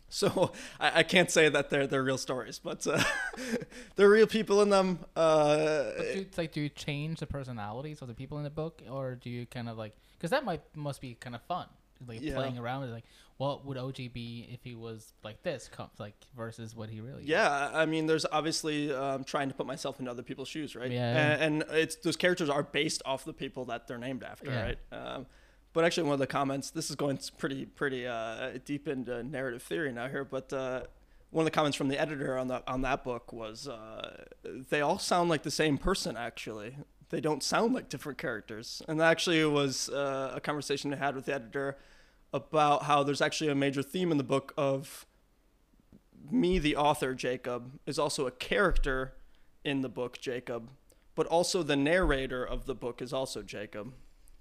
Speaker 3: So I, I can't say that they're they're real stories, but uh, they're real people in them. Uh,
Speaker 2: But do you, like, do you change the personalities of the people in the book, or do you kind of like? Because that might must be kind of fun, like
Speaker 3: Yeah.
Speaker 2: playing around with like, what would OG be if he was like this, like versus what he really? is?
Speaker 3: yeah, I mean, there's obviously um, trying to put myself in other people's shoes, right?
Speaker 2: Yeah.
Speaker 3: And, and it's those characters are based off the people that they're named after,
Speaker 2: Yeah.
Speaker 3: right? Um, but actually, one of the comments. This is going pretty pretty uh, deep into narrative theory now here, but. Uh, one of the comments from the editor on the on that book was uh, they all sound like the same person actually they don't sound like different characters and that actually was uh, a conversation I had with the editor about how there's actually a major theme in the book of me the author Jacob is also a character in the book Jacob but also the narrator of the book is also Jacob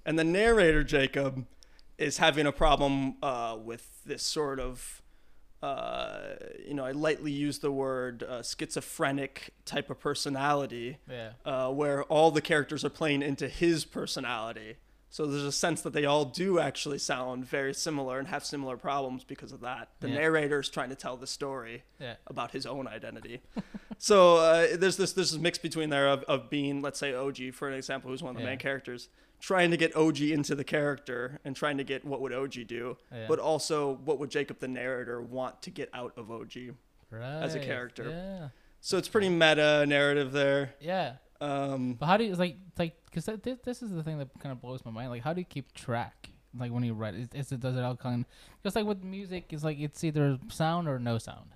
Speaker 3: and the narrator Jacob is having a problem uh, with this sort of uh, you know, I lightly use the word uh, schizophrenic type of personality,
Speaker 2: yeah,
Speaker 3: uh, where all the characters are playing into his personality. So there's a sense that they all do actually sound very similar and have similar problems because of that. The
Speaker 2: Yeah.
Speaker 3: is trying to tell the story
Speaker 2: yeah,
Speaker 3: about his own identity. so uh, there's this there's this mix between there of, of being, let's say, OG for an example, who's one of the
Speaker 2: Yeah.
Speaker 3: main characters, trying to get OG into the character and trying to get what would OG do,
Speaker 2: Yeah.
Speaker 3: but also what would Jacob the narrator want to get out of OG.
Speaker 2: right.
Speaker 3: as a character.
Speaker 2: Yeah,
Speaker 3: So it's pretty meta narrative there.
Speaker 2: yeah.
Speaker 3: Um,
Speaker 2: But how do you like like because this, this is the thing that kind of blows my mind. Like, how do you keep track? Like when you write, is, is it does it all kind? Just like with music, it's like it's either sound or no sound.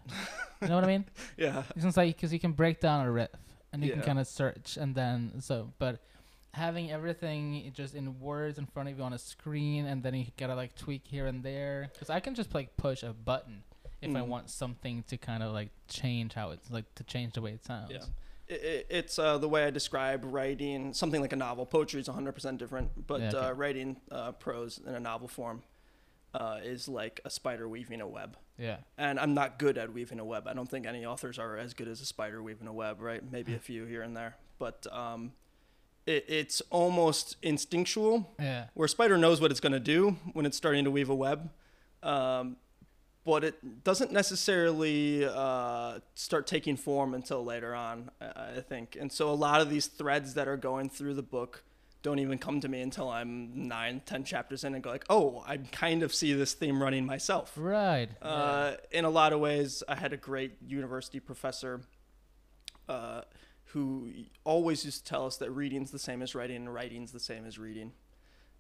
Speaker 2: You know what I mean?
Speaker 3: yeah,
Speaker 2: It's like because you can break down a riff and you can kind of search and then so but having everything just in words in front of you on a screen and then you gotta like tweak here and there because I can just like push a button if I
Speaker 3: Mm.
Speaker 2: want something to kind of like change how it's like to change the way it sounds.
Speaker 3: yeah. It, it, it's uh, the way I describe writing something like a novel. Poetry is 100% different, but
Speaker 2: Yeah, okay.
Speaker 3: uh, writing uh, prose in a novel form uh, is like a spider weaving a web.
Speaker 2: Yeah.
Speaker 3: And I'm not good at weaving a web. I don't think any authors are as good as a spider weaving a web, right? Maybe a few here and there. But um, it, it's almost instinctual
Speaker 2: Yeah.
Speaker 3: where Spider knows what it's going to do when it's starting to weave a web, um, but it doesn't necessarily uh, start taking form until later on, I think. And so a lot of these threads that are going through the book don't even come to me until I'm nine, ten chapters in and go like, oh, I kind of see this theme running myself.
Speaker 2: Right.
Speaker 3: Uh, in a lot of ways, I had a great university professor uh, who always used to tell us that reading's the same as writing and writing's the same as reading.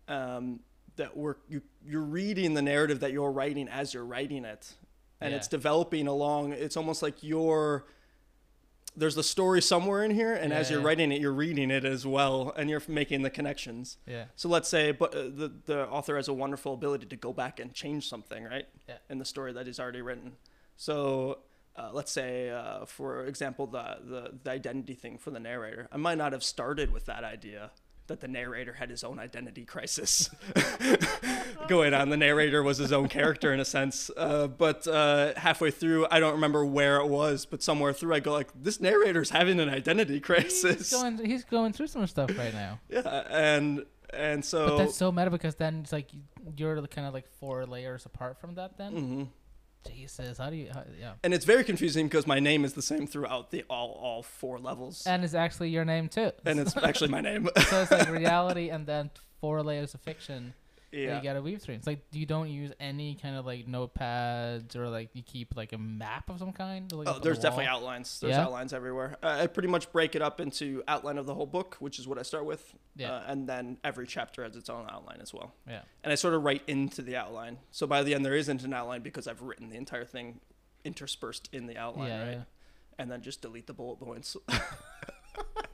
Speaker 3: Um, that we're you, you're reading the narrative that you're writing as you're writing it, and
Speaker 2: Yeah.
Speaker 3: it's developing along. It's almost like you're there's the story somewhere in here, and as you're
Speaker 2: yeah.
Speaker 3: writing it, you're reading it as well, and you're making the connections.
Speaker 2: Yeah.
Speaker 3: So let's say, but uh, the the author has a wonderful ability to go back and change something, right?
Speaker 2: Yeah.
Speaker 3: In the story that he's already written. So uh, let's say, uh, for example, the, the the identity thing for the narrator. I might not have started with that idea that the narrator had his own identity crisis going on. The narrator was his own character in a sense, uh, but uh, halfway through, I don't remember where it was, but somewhere through, I go like, this narrator's having an identity
Speaker 2: He's
Speaker 3: crisis.
Speaker 2: going. He's going through some stuff right now.
Speaker 3: Yeah, and and so.
Speaker 2: But that's so meta because then it's like you're kind of like four layers apart from that. Then
Speaker 3: Mhm.
Speaker 2: Jesus, how do you? How, yeah.
Speaker 3: And it's very confusing because my name is the same throughout the all all four levels, and,
Speaker 2: it's actually your name too.
Speaker 3: And it's actually my name.
Speaker 2: so it's like reality and then four layers of fiction
Speaker 3: yeah.
Speaker 2: you gotta weave through. It's like you don't use any kind of like notepads or like you keep like a map of some kind. Like,
Speaker 3: Oh, there's
Speaker 2: the
Speaker 3: definitely outlines. There's
Speaker 2: Yeah?
Speaker 3: outlines everywhere. Uh, I pretty much break it up into outline of the whole book, which is what I start with,
Speaker 2: Yeah.
Speaker 3: uh, and then every chapter has its own outline as well.
Speaker 2: Yeah.
Speaker 3: And I sort of write into the outline. So by the end, there isn't an outline because I've written the entire thing interspersed in the outline,
Speaker 2: Yeah,
Speaker 3: right?
Speaker 2: yeah.
Speaker 3: And then just delete the bullet points.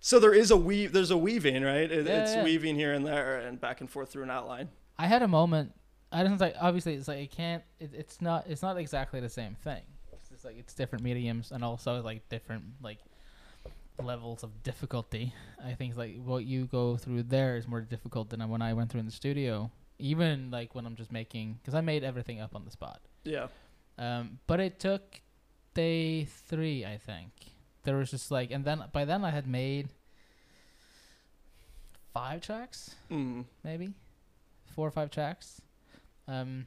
Speaker 3: so there is a weave. There's a weaving, right? It,
Speaker 2: Yeah,
Speaker 3: it's
Speaker 2: yeah.
Speaker 3: weaving here and there and back and forth through an outline.
Speaker 2: I had a moment. I don't like. Obviously, it's like it can't. It, it's not. It's not exactly the same thing. It's just like it's different mediums and also like different like levels of difficulty. I think like what you go through there is more difficult than when I went through in the studio. Even like when I'm just making, because I made everything up on the spot.
Speaker 3: Yeah.
Speaker 2: Um, but it took day three, I think. There was just like, and then by then I had made five tracks,
Speaker 3: Mm.
Speaker 2: maybe four or five tracks, um,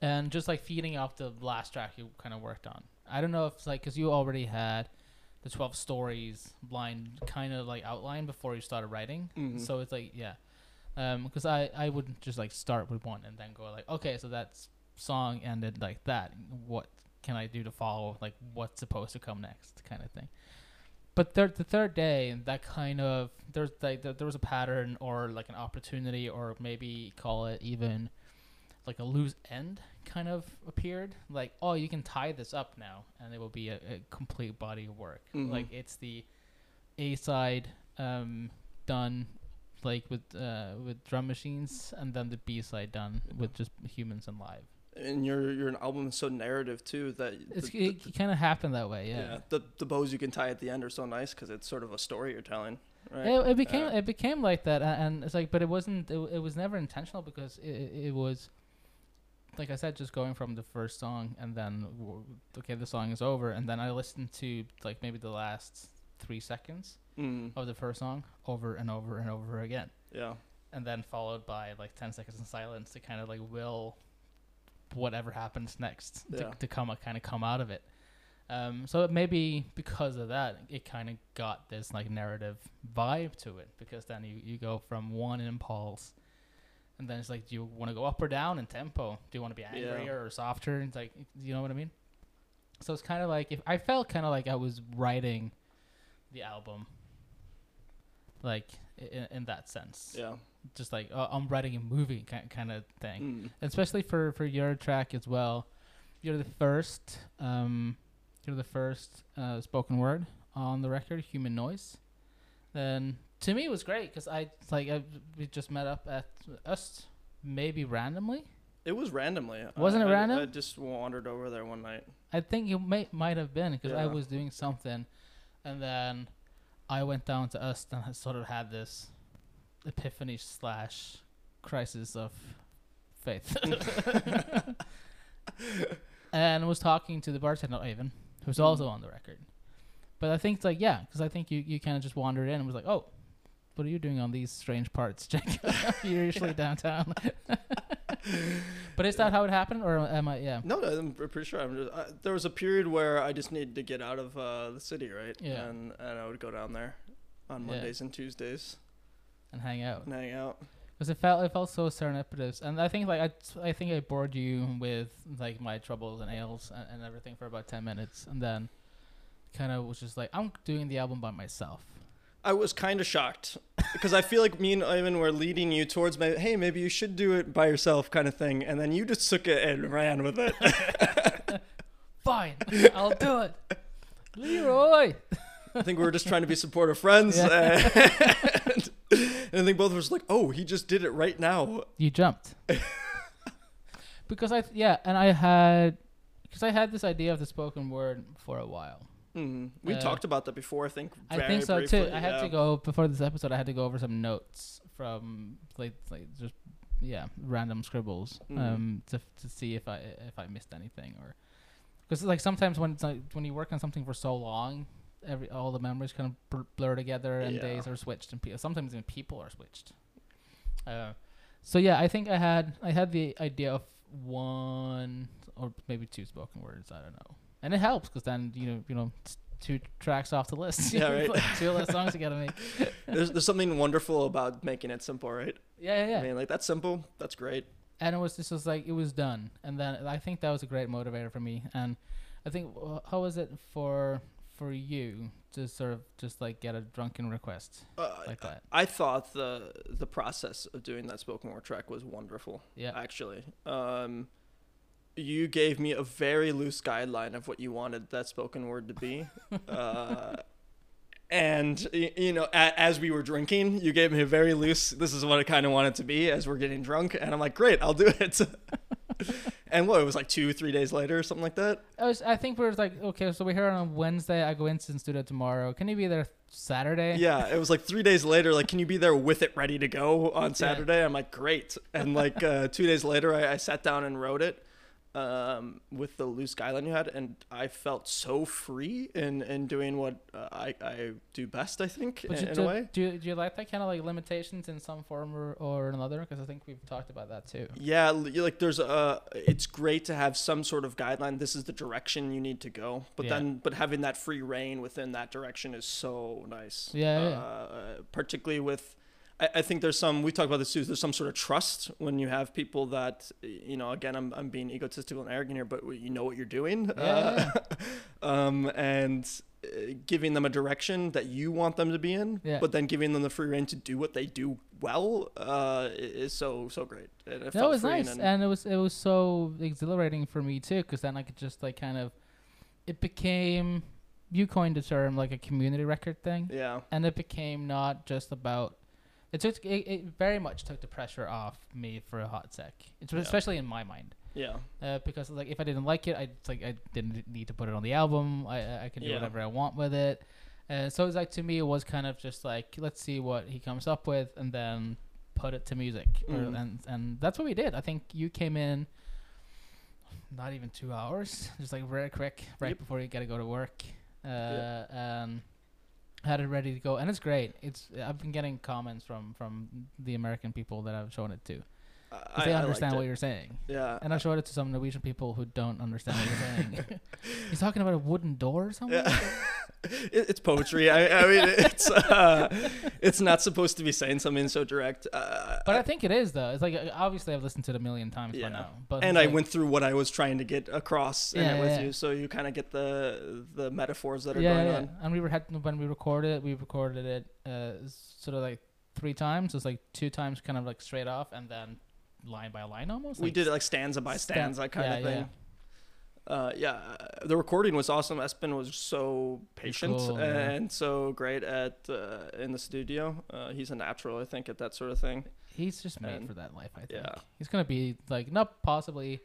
Speaker 2: and just like feeding off the last track you kind of worked on. I don't know if it's like because you already had the twelve stories blind kind of like outline before you started writing,
Speaker 3: Mhm.
Speaker 2: so it's like yeah, because I I would just like start with one and then go like okay, so that's song ended like that. What can I do to follow? Like what's supposed to come next, kind of thing. But third, the third day, that kind of there's like there, there was a pattern or like an opportunity or maybe call it even like a loose end kind of appeared. Like oh, you can tie this up now, and it will be a, a complete body of work.
Speaker 3: Mhm.
Speaker 2: Like it's the A side um, done like with uh, with drum machines, and then the B side done with just humans and live.
Speaker 3: And your your album is so narrative too that
Speaker 2: It's,
Speaker 3: the,
Speaker 2: it kind of happened that way, yeah.
Speaker 3: yeah. the the bows you can tie at the end are so nice because it's sort of a story you're telling, right?
Speaker 2: It, it became
Speaker 3: Yeah.
Speaker 2: it became like that, a- and it's like, but it wasn't. It, it was never intentional because it, it it was, like I said, just going from the first song and then okay, the song is over, and then I listened to like maybe the last three seconds
Speaker 3: Mm,
Speaker 2: of the first song over and over and over again,
Speaker 3: yeah.
Speaker 2: and then followed by like ten seconds in silence to kind of like will whatever happens next
Speaker 3: Yeah.
Speaker 2: to, to come kind of come out of it. Um, so maybe because of that, it kind of got this like narrative vibe to it because then you, you go from one impulse, and then it's like, do you want to go up or down in tempo? Do you want to be
Speaker 3: Yeah.
Speaker 2: angrier or softer? And It's like, you know what I mean? So it's kind of like if I felt kind of like I was writing the album, like in, in that sense,
Speaker 3: Yeah.
Speaker 2: Just like uh, I'm writing a movie kind kind of thing
Speaker 3: Mm.
Speaker 2: especially for for your track as well. You're the first, um, you're the first uh, spoken word on the record, "Human Noise." Then to me it was great because I like I, we just met up at us maybe randomly.
Speaker 3: It was randomly.
Speaker 2: Wasn't
Speaker 3: I-
Speaker 2: it random?
Speaker 3: I, just wandered over there one night.
Speaker 2: I think it may might have been because I was doing something, and then I went down to us and I sort of had this epiphany slash crisis of faith, and was talking to the bartender Avon, who's also on the record. But I think it's like yeah, because I think you you kind of just wandered in and was like, oh, what are you doing on these strange parts, Jack? You're usually downtown. but is that how it happened, or am I? Yeah.
Speaker 3: No, I'm pretty sure. I'm just, I, there was a period where I just needed to get out of uh, the city, right?
Speaker 2: Yeah.
Speaker 3: And and I would go down there on
Speaker 2: Yeah.
Speaker 3: Mondays and Tuesdays
Speaker 2: and hang out.
Speaker 3: and hang out.
Speaker 2: Because it felt it felt so serendipitous, and I think like I, I think I bored you with like my troubles and ails and, and everything for about ten minutes, and then kind of was just like I'm doing the album by myself.
Speaker 3: I was kind of shocked because I feel like me and Ivan were leading you towards my hey maybe you should do it by yourself kind of thing, and then you just took it and ran with it.
Speaker 2: Fine, I'll do it. Leroy.
Speaker 3: I think we were just trying to be supportive friends.
Speaker 2: Yeah.
Speaker 3: Uh, And, I think both of us were like, oh, he just did it right now.
Speaker 2: You jumped. because I yeah, and I had because I had this idea of the spoken word for a while.
Speaker 3: Mm. We
Speaker 2: Uh,
Speaker 3: talked about that before, I think.
Speaker 2: I think so
Speaker 3: briefly,
Speaker 2: too. I had to go before this episode. I had to go over some notes from like like just yeah random scribbles um to to see if I if I missed anything or because like sometimes when it's like when you work on something for so long. Every all the memories kind of bl- blur together and
Speaker 3: Yeah.
Speaker 2: days are switched and pe- sometimes even people are switched. Uh, so yeah, I think I had I had the idea of one or maybe two spoken words. I don't know, and it helps because then you know you know two tracks off the list.
Speaker 3: Yeah, right.
Speaker 2: like two less songs you gotta make.
Speaker 3: There's, there's something wonderful about making it simple, right?
Speaker 2: Yeah, yeah, yeah.
Speaker 3: I mean, like, that's simple. That's great.
Speaker 2: and it was just was like it was done, and then I think that was a great motivator for me. And I think how was it for for you to sort of just like get a drunken request
Speaker 3: Uh,
Speaker 2: like that?
Speaker 3: I thought the the process of doing that spoken word track was wonderful.
Speaker 2: Yeah.
Speaker 3: Actually, um, you gave me a very loose guideline of what you wanted that spoken word to be, uh, and you know, as we were drinking, you gave me a very loose. This is what I kind of want it to be as we're getting drunk, and I'm like, great, I'll do it. and what it was like two, three days later, or something like that.
Speaker 2: I was I think we were like okay, so we're here on Wednesday. I go into the studio tomorrow. Can you be there Saturday?
Speaker 3: Yeah, it was like three days later. Like, can you be there with it ready to go on Saturday? I'm like, great. And like uh, two days later, I, I sat down and wrote it um, with the loose guideline you had, and I felt so free in in doing what uh, I I do best. I think in,
Speaker 2: you,
Speaker 3: in
Speaker 2: do,
Speaker 3: a way.
Speaker 2: do, you, do you like that kind of like limitations in some form or, or another? Because I think we've talked about that too.
Speaker 3: Yeah, like there's a. It's great to have some sort of guideline. This is the direction you need to go. But
Speaker 2: Yeah.
Speaker 3: then, but having that free reign within that direction is so nice.
Speaker 2: Yeah, yeah.
Speaker 3: Uh, particularly with, I, I think there's some. We talked about this too. There's some sort of trust when you have people that you know. Again, I'm I'm being egotistical and arrogant here, but you know what you're doing.
Speaker 2: Yeah,
Speaker 3: Uh, um, and. uh, Giving them a direction that you want them to be in,
Speaker 2: Yeah.
Speaker 3: but then giving them the free reign to do what they do well uh, is so so great. And it
Speaker 2: That was nice,
Speaker 3: and-
Speaker 2: and it was it was so exhilarating for me too, because then I could just like kind of, it became, you coined the term like a community record thing,
Speaker 3: Yeah.
Speaker 2: and it became not just about. It took it, it very much took the pressure off me for a hot sec. It's
Speaker 3: Yeah.
Speaker 2: especially in my mind.
Speaker 3: Yeah.
Speaker 2: uh, because like if I didn't like it, I like I didn't need to put it on the album. I I- can do
Speaker 3: Yeah.
Speaker 2: whatever I want with it. And so it's like to me, it was kind of just like let's see what he comes up with, and then put it to music. Or,
Speaker 3: Mhm.
Speaker 2: and and that's what we did. I think you came in not even two hours, just like very quick, right
Speaker 3: Yep.
Speaker 2: before you got to go to work. Uh,
Speaker 3: Yeah.
Speaker 2: and had it ready to go, and it's great. It's I've been getting comments from from the American people that I've shown it to.
Speaker 3: I,
Speaker 2: they
Speaker 3: I
Speaker 2: understand what
Speaker 3: it.
Speaker 2: you're saying.
Speaker 3: Yeah.
Speaker 2: And I showed it to some Norwegian people who don't understand what you're saying. He's talking about a wooden door or something.
Speaker 3: Yeah. it, it's poetry. I, I mean, it's uh, it's not supposed to be saying something so direct. Uh,
Speaker 2: But I think it is though. It's like uh, obviously I've listened to it a million times
Speaker 3: Yeah.
Speaker 2: by now. But
Speaker 3: and
Speaker 2: it's
Speaker 3: I went through what I was trying to get across in it with
Speaker 2: yeah.
Speaker 3: you, so you kind of get the the metaphors that are
Speaker 2: yeah,
Speaker 3: going
Speaker 2: yeah.
Speaker 3: on.
Speaker 2: And we were had when we recorded it, we recorded it uh, sort of like three times. It was like two times kind of like straight off, and then line by line almost.
Speaker 3: We
Speaker 2: like
Speaker 3: did it like stanza by
Speaker 2: stan-
Speaker 3: stanza kind
Speaker 2: yeah,
Speaker 3: of
Speaker 2: yeah,
Speaker 3: thing. Uh, yeah, the recording was awesome. Espen was so patient
Speaker 2: Cool,
Speaker 3: and so great at uh, in the studio. Uh, he's a natural, I think, at that sort of thing.
Speaker 2: He's just made
Speaker 3: And-
Speaker 2: for that life. I think.
Speaker 3: yeah.
Speaker 2: He's gonna be like not possibly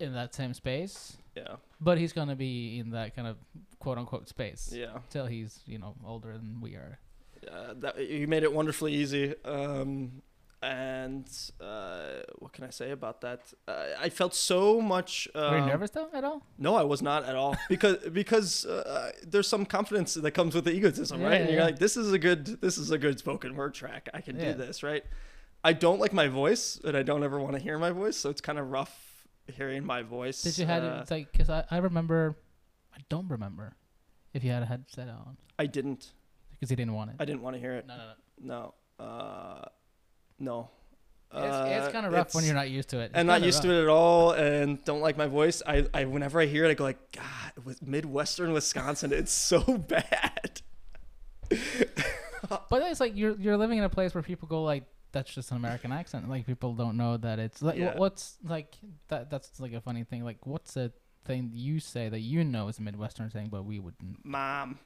Speaker 2: in that same space,
Speaker 3: Yeah,
Speaker 2: but he's gonna be in that kind of quote unquote space
Speaker 3: yeah.
Speaker 2: till he's you know older than we are.
Speaker 3: uh, that you made it wonderfully easy. Um, and uh, what can I say about that? Uh, I felt so much. Um,
Speaker 2: Were you nervous though at all?
Speaker 3: No, I was not at all because because uh, there's some confidence that comes with the egotism,
Speaker 2: Yeah,
Speaker 3: right? And
Speaker 2: yeah,
Speaker 3: you're like, this is a good this is a good spoken word track. I can
Speaker 2: Yeah.
Speaker 3: do this, right? I don't like my voice, and I don't ever want to hear my voice, so it's kind of rough hearing my voice.
Speaker 2: Did you had
Speaker 3: uh,
Speaker 2: it? It's like because I, I remember, I don't remember if you had a headset on
Speaker 3: I didn't.
Speaker 2: because you didn't want it.
Speaker 3: I didn't want to hear it.
Speaker 2: no, no, no.
Speaker 3: No. Uh, no.
Speaker 2: It's, it's kind of rough when you're not used to it. It's
Speaker 3: and not used to it at all and don't like my voice I, I whenever i hear it i go like god with midwestern wisconsin it's so bad
Speaker 2: But it's like you're you're living in a place where people go like that's just an American accent. Like people don't know that it's like
Speaker 3: Yeah.
Speaker 2: what's like that. That's like a funny thing. Like what's a thing you say that you know is a Midwestern thing, but we wouldn't.
Speaker 3: Mom.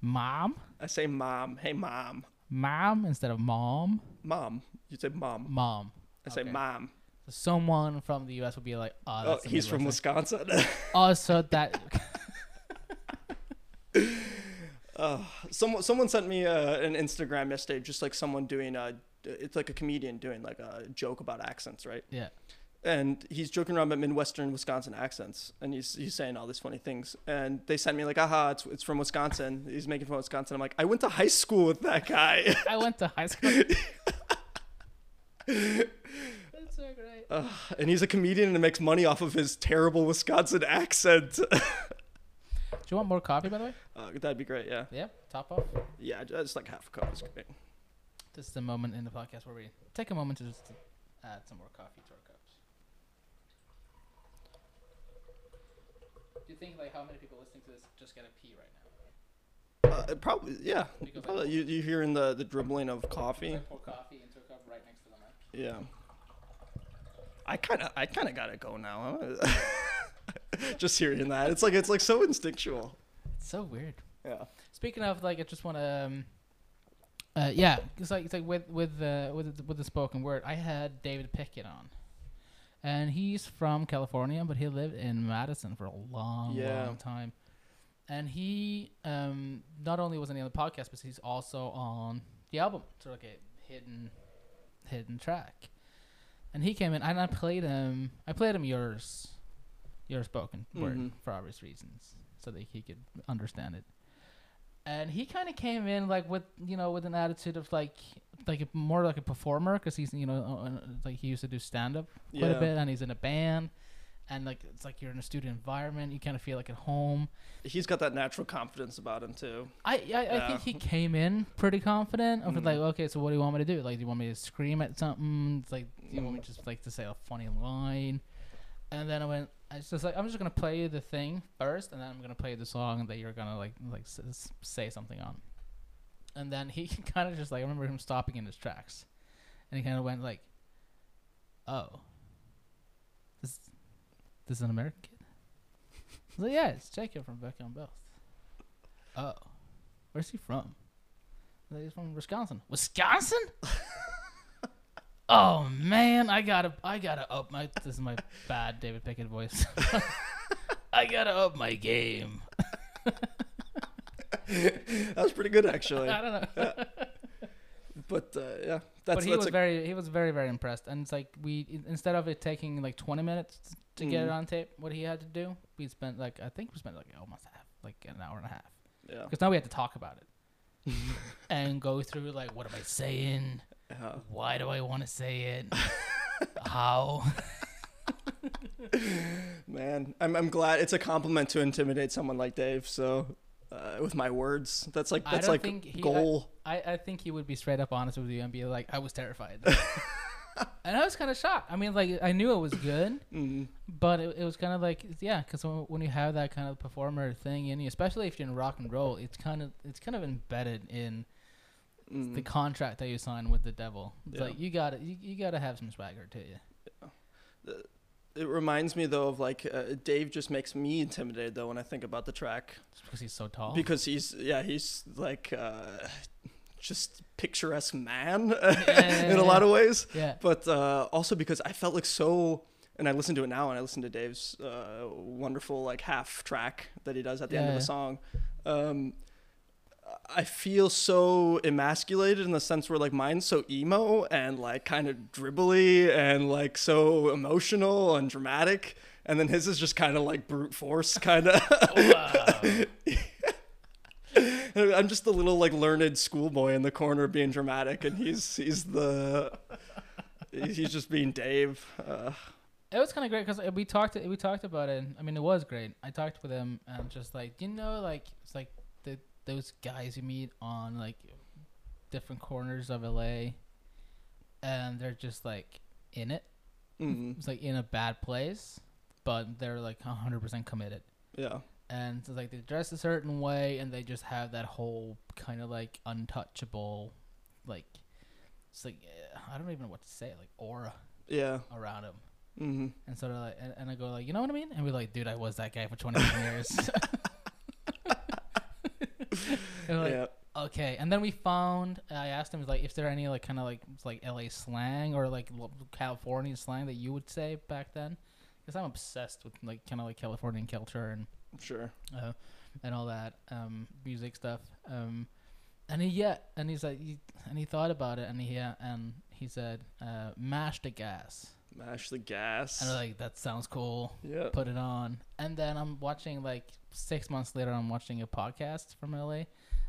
Speaker 2: Mom,
Speaker 3: I say mom. Hey, mom.
Speaker 2: Mom instead of mom.
Speaker 3: Mom. You say mom.
Speaker 2: Mom.
Speaker 3: I say
Speaker 2: Okay.
Speaker 3: mom.
Speaker 2: So someone from the U.S. would be like, "Oh,
Speaker 3: Oh, he's from
Speaker 2: Midwestern."
Speaker 3: Wisconsin.
Speaker 2: Also, that
Speaker 3: Uh, someone someone sent me uh, an Instagram yesterday, just like someone doing a, it's like a comedian doing like a joke about accents, right?
Speaker 2: yeah.
Speaker 3: And he's joking around about Midwestern Wisconsin accents, and he's he's saying all these funny things. And they sent me like, aha, it's it's from Wisconsin. He's making fun of Wisconsin. I'm like, I went to high school with that guy.
Speaker 2: I went to high school. That's so great.
Speaker 3: uh, and he's a comedian and makes money off of his terrible Wisconsin accent.
Speaker 2: Do you want more coffee, by the way?
Speaker 3: uh, that'd be great. Yeah,
Speaker 2: Yeah. Top off.
Speaker 3: yeah, just like half a cup is great.
Speaker 2: This is the moment in the podcast where we take a moment to just add some more coffee to our cups. Do you think like how many people listening to this just get a pee right now?
Speaker 3: Uh, probably, yeah.
Speaker 2: Because
Speaker 3: Probably, you you hearing the the dribbling of coffee?
Speaker 2: I pour coffee into a cup right next to the mic.
Speaker 3: Yeah. I kind of I kind of got to go now. Just hearing that, it's like it's like so instinctual.
Speaker 2: It's so weird.
Speaker 3: Yeah.
Speaker 2: Speaking of like, I just want to. Um, uh, yeah, it's like it's like with with uh, with the, with the spoken word. I had David Pickett on, and he's from California, but he lived in Madison for a long,
Speaker 3: Yeah.
Speaker 2: long time. And he um, not only was on the other podcast, but he's also on the album, sort of like a hidden hidden track. And he came in, and I played him. I played him yours, your spoken word
Speaker 3: Mhm.
Speaker 2: for obvious reasons, so that he could understand it and he kind of came in like with you know with an attitude of like like a, more like a performer because he's you know uh, uh, like he used to do stand up quite a bit and he's in a band and like it's like you're in a studio environment you kind of feel like at home.
Speaker 3: He's got that natural confidence about him too.
Speaker 2: I I, I think he came in pretty confident of
Speaker 3: Mm.
Speaker 2: like okay so what do you want me to do? Like do you want me to scream at something? It's like do you want me just like to say a funny line? And then I went I was just like I'm just gonna play the thing first and then I'm gonna play the song that you're gonna like like s- say something on. And then he kind of just like I remember him stopping in his tracks. And he kind of went like oh. This this is an American kid? I was like yeah it's Jacob from Bøker og Børst oh. Where's he from? Like, he's from Wisconsin. Wisconsin Oh man, I gotta, I gotta up my. This is my bad David Pickett voice. I gotta up my game.
Speaker 3: that was pretty good actually.
Speaker 2: I don't know,
Speaker 3: But uh, yeah, that's
Speaker 2: but he
Speaker 3: that's
Speaker 2: was
Speaker 3: a,
Speaker 2: very, he was very, very impressed. And it's like we, instead of it taking like 20 minutes to get it
Speaker 3: Mhm.
Speaker 2: on tape, what he had to do, we spent like, I think we spent like almost half, like an hour and a half,
Speaker 3: yeah.
Speaker 2: because now we had to talk about it and go through like, what am I saying?
Speaker 3: Yeah.
Speaker 2: Why do I want to say it? How?
Speaker 3: Man, I'm I'm glad it's a compliment to intimidate someone like Dave. So uh, with my words, that's like that's like
Speaker 2: he- I-
Speaker 3: goal.
Speaker 2: I, I think he would be straight up honest with you and be like, I was terrified. and I was kind of shocked. I mean, like, I knew it was good,
Speaker 3: mm,
Speaker 2: but it, it was kind of like, yeah, because when, when you have that kind of performer thing in you, especially if you're in rock and roll, it's kind of it's kind of embedded in
Speaker 3: mm.
Speaker 2: the contract that you sign with the devil. It's
Speaker 3: Yeah.
Speaker 2: like you gotta you, you gotta have some swagger to you.
Speaker 3: It reminds me though of like uh, Dave just makes me intimidated though when I think about the track
Speaker 2: Just because he's so tall.
Speaker 3: because he's yeah he's like uh, just picturesque man
Speaker 2: yeah,
Speaker 3: in a lot of ways,
Speaker 2: yeah.
Speaker 3: but uh, also because I felt like so. And I listen to it now, and I listen to Dave's uh, wonderful like half track that he does at the end of
Speaker 2: Yeah.
Speaker 3: the song. Um, I feel so emasculated in the sense where like mine's so emo and like kind of dribbly and like so emotional and dramatic, and then his is just kind of like brute force kind of.
Speaker 2: Wow.
Speaker 3: I'm just the little like learned schoolboy in the corner being dramatic, and he's he's the he's just being Dave. Uh,
Speaker 2: It was kind of great because we talked. We talked about it. I mean, it was great. I talked with him and just like, you know, like it's like those guys you meet on like different corners of LA, and they're just like in it.
Speaker 3: mm,
Speaker 2: It's like in a bad place, but they're like 100 percent committed.
Speaker 3: yeah,
Speaker 2: And it's like they dress a certain way, and they just have that whole kind of like untouchable, like it's like eh, I don't even know what to say, like aura
Speaker 3: yeah,
Speaker 2: around them.
Speaker 3: Mm-hmm.
Speaker 2: And so they're like, and, and I go like, you know what I mean? And we're like, dude, I was that guy for 27 years. and like,
Speaker 3: yeah.
Speaker 2: okay. And then we found, I asked him like, if there any like kind of like like LA slang or like California slang that you would say back then, because I'm obsessed with like kind of like Californian culture and
Speaker 3: Sure.
Speaker 2: uh, and all that um, music stuff. Um, and he yeah, and he's like, he, and he thought about it, and he yeah, and he said, uh, "Mash the gas,"
Speaker 3: Mash the gas.
Speaker 2: and I'm like, that sounds cool.
Speaker 3: yeah.
Speaker 2: Put it on, and then I'm watching like six months later, I'm watching a podcast from LA,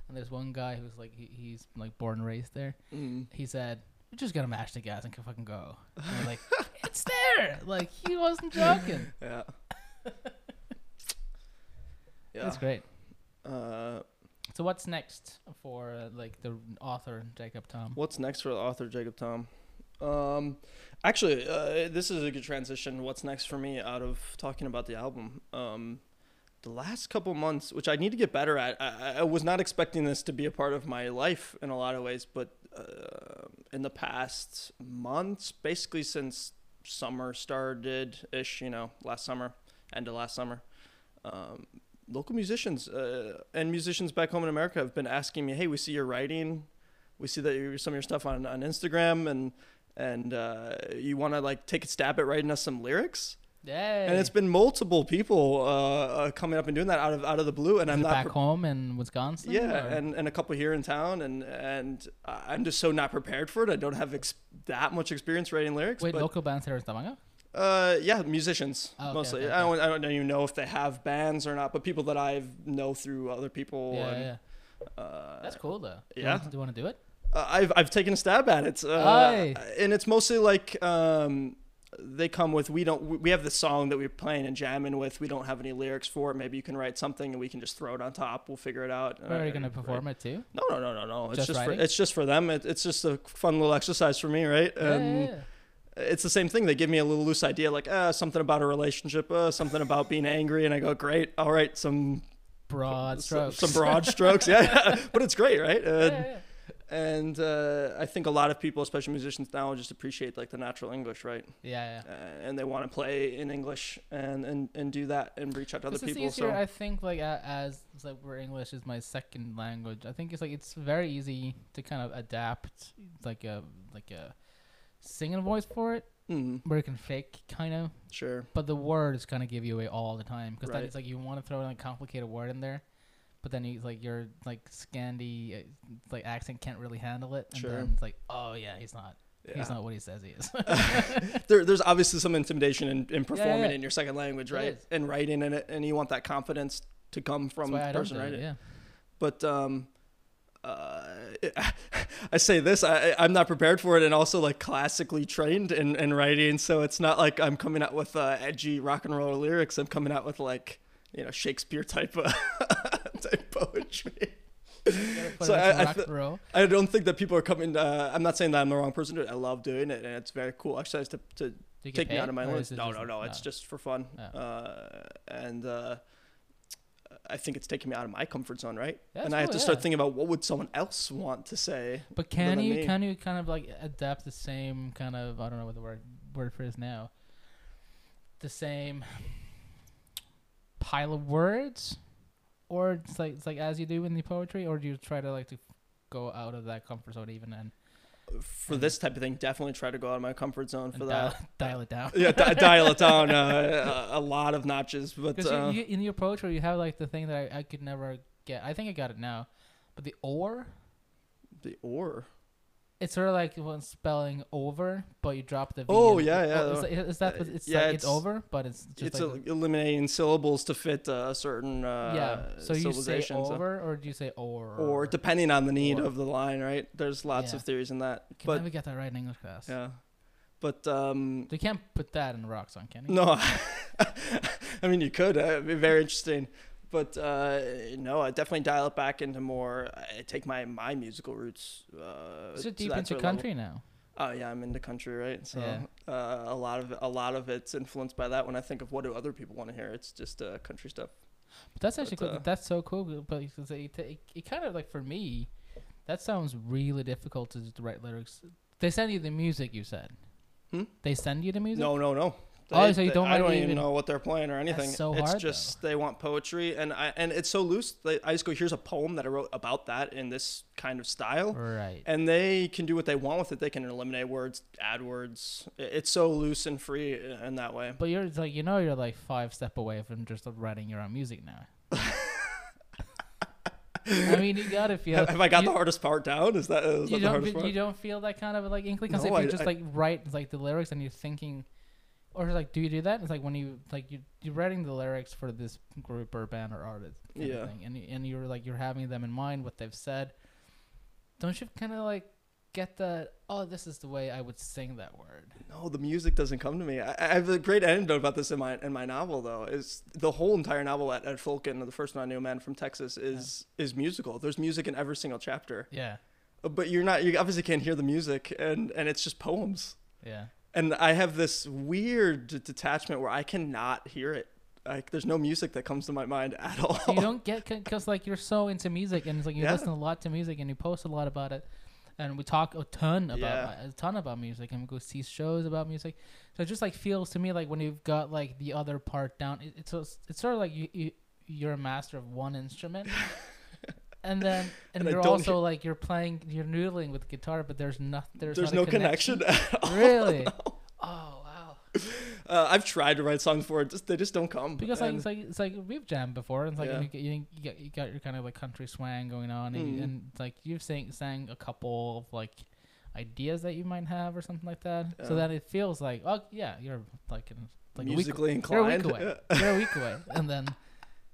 Speaker 2: and there's one guy who's like, he, he's like born and raised there.
Speaker 3: Mm.
Speaker 2: He said. We're just gonna mash the gas and can fucking go. And like, it's there. Like he wasn't joking.
Speaker 3: Yeah. yeah.
Speaker 2: That's great.
Speaker 3: Uh,
Speaker 2: So what's next for uh, like the author Jacob Tom?
Speaker 3: what's next for the author Jacob Tom? Um, actually, uh, this is a good transition. What's next for me out of talking about the album? Um, the last couple months, which I need to get better at. I, I was not expecting this to be a part of my life in a lot of ways, but uh, in the past months, basically since summer started ish, you know, last summer, end of last summer, um, local musicians uh, and musicians back home in America have been asking me, "Hey, we see your writing, we see that some of your stuff on on Instagram, and and uh, you want to like take a stab at writing us some lyrics."
Speaker 2: Yeah.
Speaker 3: And it's been multiple people uh, uh, coming up and doing that out of out of the blue, and I'm not
Speaker 2: back
Speaker 3: pre-
Speaker 2: home in Wisconsin.
Speaker 3: yeah,
Speaker 2: or-
Speaker 3: and, and a couple here in town, and and I'm just so not prepared for it. I don't have ex- that much experience writing lyrics.
Speaker 2: wait,
Speaker 3: but,
Speaker 2: local bands here in Stavanger.
Speaker 3: uh, yeah, musicians
Speaker 2: Oh, okay,
Speaker 3: mostly.
Speaker 2: okay,
Speaker 3: I don't I don't even know if they have bands or not, but people that I know through other people.
Speaker 2: Yeah,
Speaker 3: and,
Speaker 2: yeah.
Speaker 3: Uh,
Speaker 2: That's cool though. Do you
Speaker 3: yeah.
Speaker 2: Do you want to do it?
Speaker 3: I've I've taken a stab at it, uh, and it's mostly like um, they come with we don't we have the song that we're playing and jamming with. We don't have any lyrics for it. Maybe you can write something and we can just throw it on top. We'll figure it out.
Speaker 2: Are you
Speaker 3: Uh,
Speaker 2: gonna perform it too?
Speaker 3: No, no, no, no, no. It's
Speaker 2: Just
Speaker 3: just, for,
Speaker 2: writing?
Speaker 3: it's just for them. It, it's just a fun little exercise for me, right?
Speaker 2: Yeah,
Speaker 3: And
Speaker 2: yeah, yeah.
Speaker 3: it's the same thing. They give me a little loose idea, like uh, something about a relationship, uh, something about being angry, and I go, great, all right, some
Speaker 2: Broad strokes.
Speaker 3: some broad strokes, yeah, yeah. but it's great, right?
Speaker 2: yeah,
Speaker 3: And,
Speaker 2: yeah, yeah.
Speaker 3: And uh, I think a lot of people, especially musicians now, just appreciate like the natural English, right?
Speaker 2: yeah, yeah.
Speaker 3: Uh, and they want to play in English and, and and do that and reach out to other
Speaker 2: is
Speaker 3: people.
Speaker 2: easier,
Speaker 3: So
Speaker 2: I think, like as it's like where English is my second language. I think it's like it's very easy to kind of adapt, like a like a singing voice for it,
Speaker 3: mm,
Speaker 2: where you can fake kind of,
Speaker 3: sure,
Speaker 2: but the words kind of give you away all the time because
Speaker 3: Right.
Speaker 2: it's like you want to throw in a complicated word in there, but then you like your like Scandi uh, like accent can't really handle it, and
Speaker 3: Sure.
Speaker 2: then it's like, oh yeah, he's not.
Speaker 3: yeah.
Speaker 2: He's not what he says he is.
Speaker 3: there, there's obviously some intimidation in, in performing
Speaker 2: yeah.
Speaker 3: in your second language, right? And writing in it, and you want that confidence to come from the person
Speaker 2: it, yeah.
Speaker 3: But um, uh, I say this, I, I'm not prepared for it, and also like classically trained in, in writing, so it's not like I'm coming out with uh, edgy rock and roll lyrics. I'm coming out with like you know Shakespeare type of type poetry. So I- I
Speaker 2: roll.
Speaker 3: I don't think that people are coming. Uh, I'm not saying that I'm the wrong person to. I love doing it, and it's very cool exercise to, to take me out of my limits. No, no, no. It's just for fun.
Speaker 2: Oh.
Speaker 3: Uh, and uh, I think it's taking me out of my comfort zone, right?
Speaker 2: That's
Speaker 3: and I have
Speaker 2: cool,
Speaker 3: to
Speaker 2: yeah.
Speaker 3: start thinking about what would someone else want to say.
Speaker 2: But can you
Speaker 3: me.
Speaker 2: can you kind of like adapt the same kind of I don't know what the word word for is now. The same pile of words, or it's like it's like as you do in the poetry, or do you try to like to go out of that comfort zone even and,
Speaker 3: For this type of thing, definitely try to go out of my comfort zone for
Speaker 2: and
Speaker 3: that.
Speaker 2: dial, dial it down?
Speaker 3: yeah, di- dial it down uh, a a lot of notches. But uh,
Speaker 2: you, you, in your poetry, you have like the thing that I, I could never get. I think I got it now, but the or.
Speaker 3: the or.
Speaker 2: It's sort of like when spelling over, but you drop the V.
Speaker 3: Oh, yeah, yeah.
Speaker 2: Is, that- is that
Speaker 3: Uh,
Speaker 2: it's
Speaker 3: yeah,
Speaker 2: like it's,
Speaker 3: it's-
Speaker 2: over, but it's just
Speaker 3: It's
Speaker 2: like
Speaker 3: a, eliminating syllables to fit uh, a certain uh,
Speaker 2: yeah. So you say
Speaker 3: so-
Speaker 2: over, or do you say or?
Speaker 3: or depending on the need
Speaker 2: Or.
Speaker 3: of the line, right? There's lots
Speaker 2: Yeah.
Speaker 3: of theories in that.
Speaker 2: Can
Speaker 3: but
Speaker 2: never get that right in English class.
Speaker 3: yeah, but um,
Speaker 2: You can't put that in rock song, can you?
Speaker 3: no, I mean you could. Uh, it'd be very interesting. But uh, no, I definitely dial it back into more. I take my my musical roots. Uh,
Speaker 2: So deep into
Speaker 3: of level.
Speaker 2: country now.
Speaker 3: Oh yeah, I'm into country, right? So
Speaker 2: Yeah.
Speaker 3: uh, a lot of a lot of it's influenced by that. When I think of what do other people want to hear, it's just uh, country stuff.
Speaker 2: But that's actually
Speaker 3: But,
Speaker 2: cool.
Speaker 3: uh,
Speaker 2: That's so cool. But it, it, it kind of like for me, that sounds really difficult to, to write lyrics. They send you the music. You said.
Speaker 3: Hmm?
Speaker 2: They send you the music.
Speaker 3: No, no, no.
Speaker 2: Oh, so you don't
Speaker 3: I don't
Speaker 2: even-
Speaker 3: even know what they're playing or anything.
Speaker 2: so
Speaker 3: it's
Speaker 2: hard,
Speaker 3: just they want poetry, and I and it's so loose. They, I just go, here's a poem that I wrote about that in this kind of style,
Speaker 2: Right.
Speaker 3: and they can do what they want with it. They can eliminate words, add words. It's so loose and free in that way.
Speaker 2: But you're like you know you're like five step away from just writing your own music now. I mean, you gotta feel.
Speaker 3: have, have I got
Speaker 2: you,
Speaker 3: the hardest part down? Is that, is
Speaker 2: You
Speaker 3: that the
Speaker 2: don't.
Speaker 3: hardest part?
Speaker 2: You don't feel that kind of like inkling because
Speaker 3: No,
Speaker 2: if you just
Speaker 3: I-
Speaker 2: like write like the lyrics and you're thinking, or like, do you do that? It's like when you like you you're writing the lyrics for this group or band or artist.
Speaker 3: Yeah.
Speaker 2: Thing, and and you're like you're having them in mind what they've said. Don't you kind of like get that? Oh, this is the way I would sing that word.
Speaker 3: No, the music doesn't come to me. I, I have a great anecdote about this in my in my novel though. Is the whole entire novel at Ed Folken, the first one I knew, man from Texas, is is musical. There's music in every single chapter,
Speaker 2: Yeah.
Speaker 3: Uh, but you're not. You obviously can't hear the music, and and it's just poems.
Speaker 2: Yeah.
Speaker 3: And I have this weird detachment where I cannot hear it. Like there's no music that comes to my mind at all.
Speaker 2: you don't get because like you're so into music and it's like you
Speaker 3: Yeah.
Speaker 2: listen a lot to music and you post a lot about it and we talk a ton about
Speaker 3: Yeah.
Speaker 2: Uh, a ton about music and we go see shows about music so it just like feels to me like when you've got like the other part down it, it's it's sort of like you, you you're a master of one instrument and then and,
Speaker 3: And
Speaker 2: you're also
Speaker 3: hear-
Speaker 2: like you're playing you're noodling with guitar but there's not there's,
Speaker 3: there's
Speaker 2: not
Speaker 3: no connection. at all.
Speaker 2: really oh wow
Speaker 3: Uh, I've tried to write songs for it. Just they just don't come.
Speaker 2: Because like it's like it's like we've jammed before, and it's like
Speaker 3: Yeah.
Speaker 2: you, get, you, you got you got your kind of like country swang going on, and,
Speaker 3: Mhm.
Speaker 2: and it's like you've sang sang a couple of like ideas that you might have or something like that, so that it feels like oh yeah, you're like in, like
Speaker 3: musically
Speaker 2: a week, you're a
Speaker 3: inclined.
Speaker 2: week away, you're a week away, and then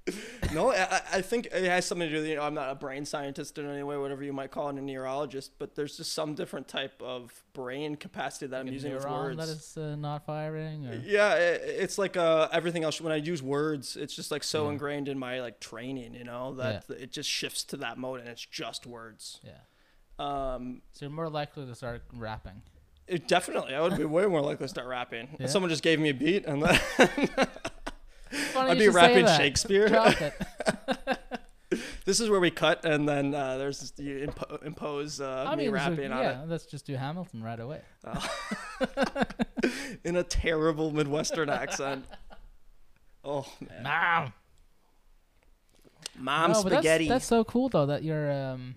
Speaker 3: no, I, I- think it has something to do with, you know, I'm not a brain scientist in any way, whatever you might call it, a neurologist, but there's just some different type of brain capacity that I'm
Speaker 2: a
Speaker 3: using with words.
Speaker 2: that is uh, not firing, or
Speaker 3: yeah, it, it's like uh, everything else. When I use words, it's just like so
Speaker 2: Yeah.
Speaker 3: ingrained in my like training, you know, that it just shifts to that mode and it's just words.
Speaker 2: yeah.
Speaker 3: Um,
Speaker 2: So you're more likely to start rapping.
Speaker 3: it definitely, I would be way more likely to start rapping.
Speaker 2: Yeah.
Speaker 3: If someone just gave me a beat and then I'd be rapping. Shakespeare. This is where we cut, and then uh, there's you impo- impose uh,
Speaker 2: I
Speaker 3: me
Speaker 2: mean,
Speaker 3: rapping on it.
Speaker 2: yeah, let's just do Hamilton right away.
Speaker 3: in a terrible Midwestern accent. Oh man,
Speaker 2: Mom.
Speaker 3: mom
Speaker 2: No, but that's-
Speaker 3: spaghetti.
Speaker 2: That's, so cool though that you're um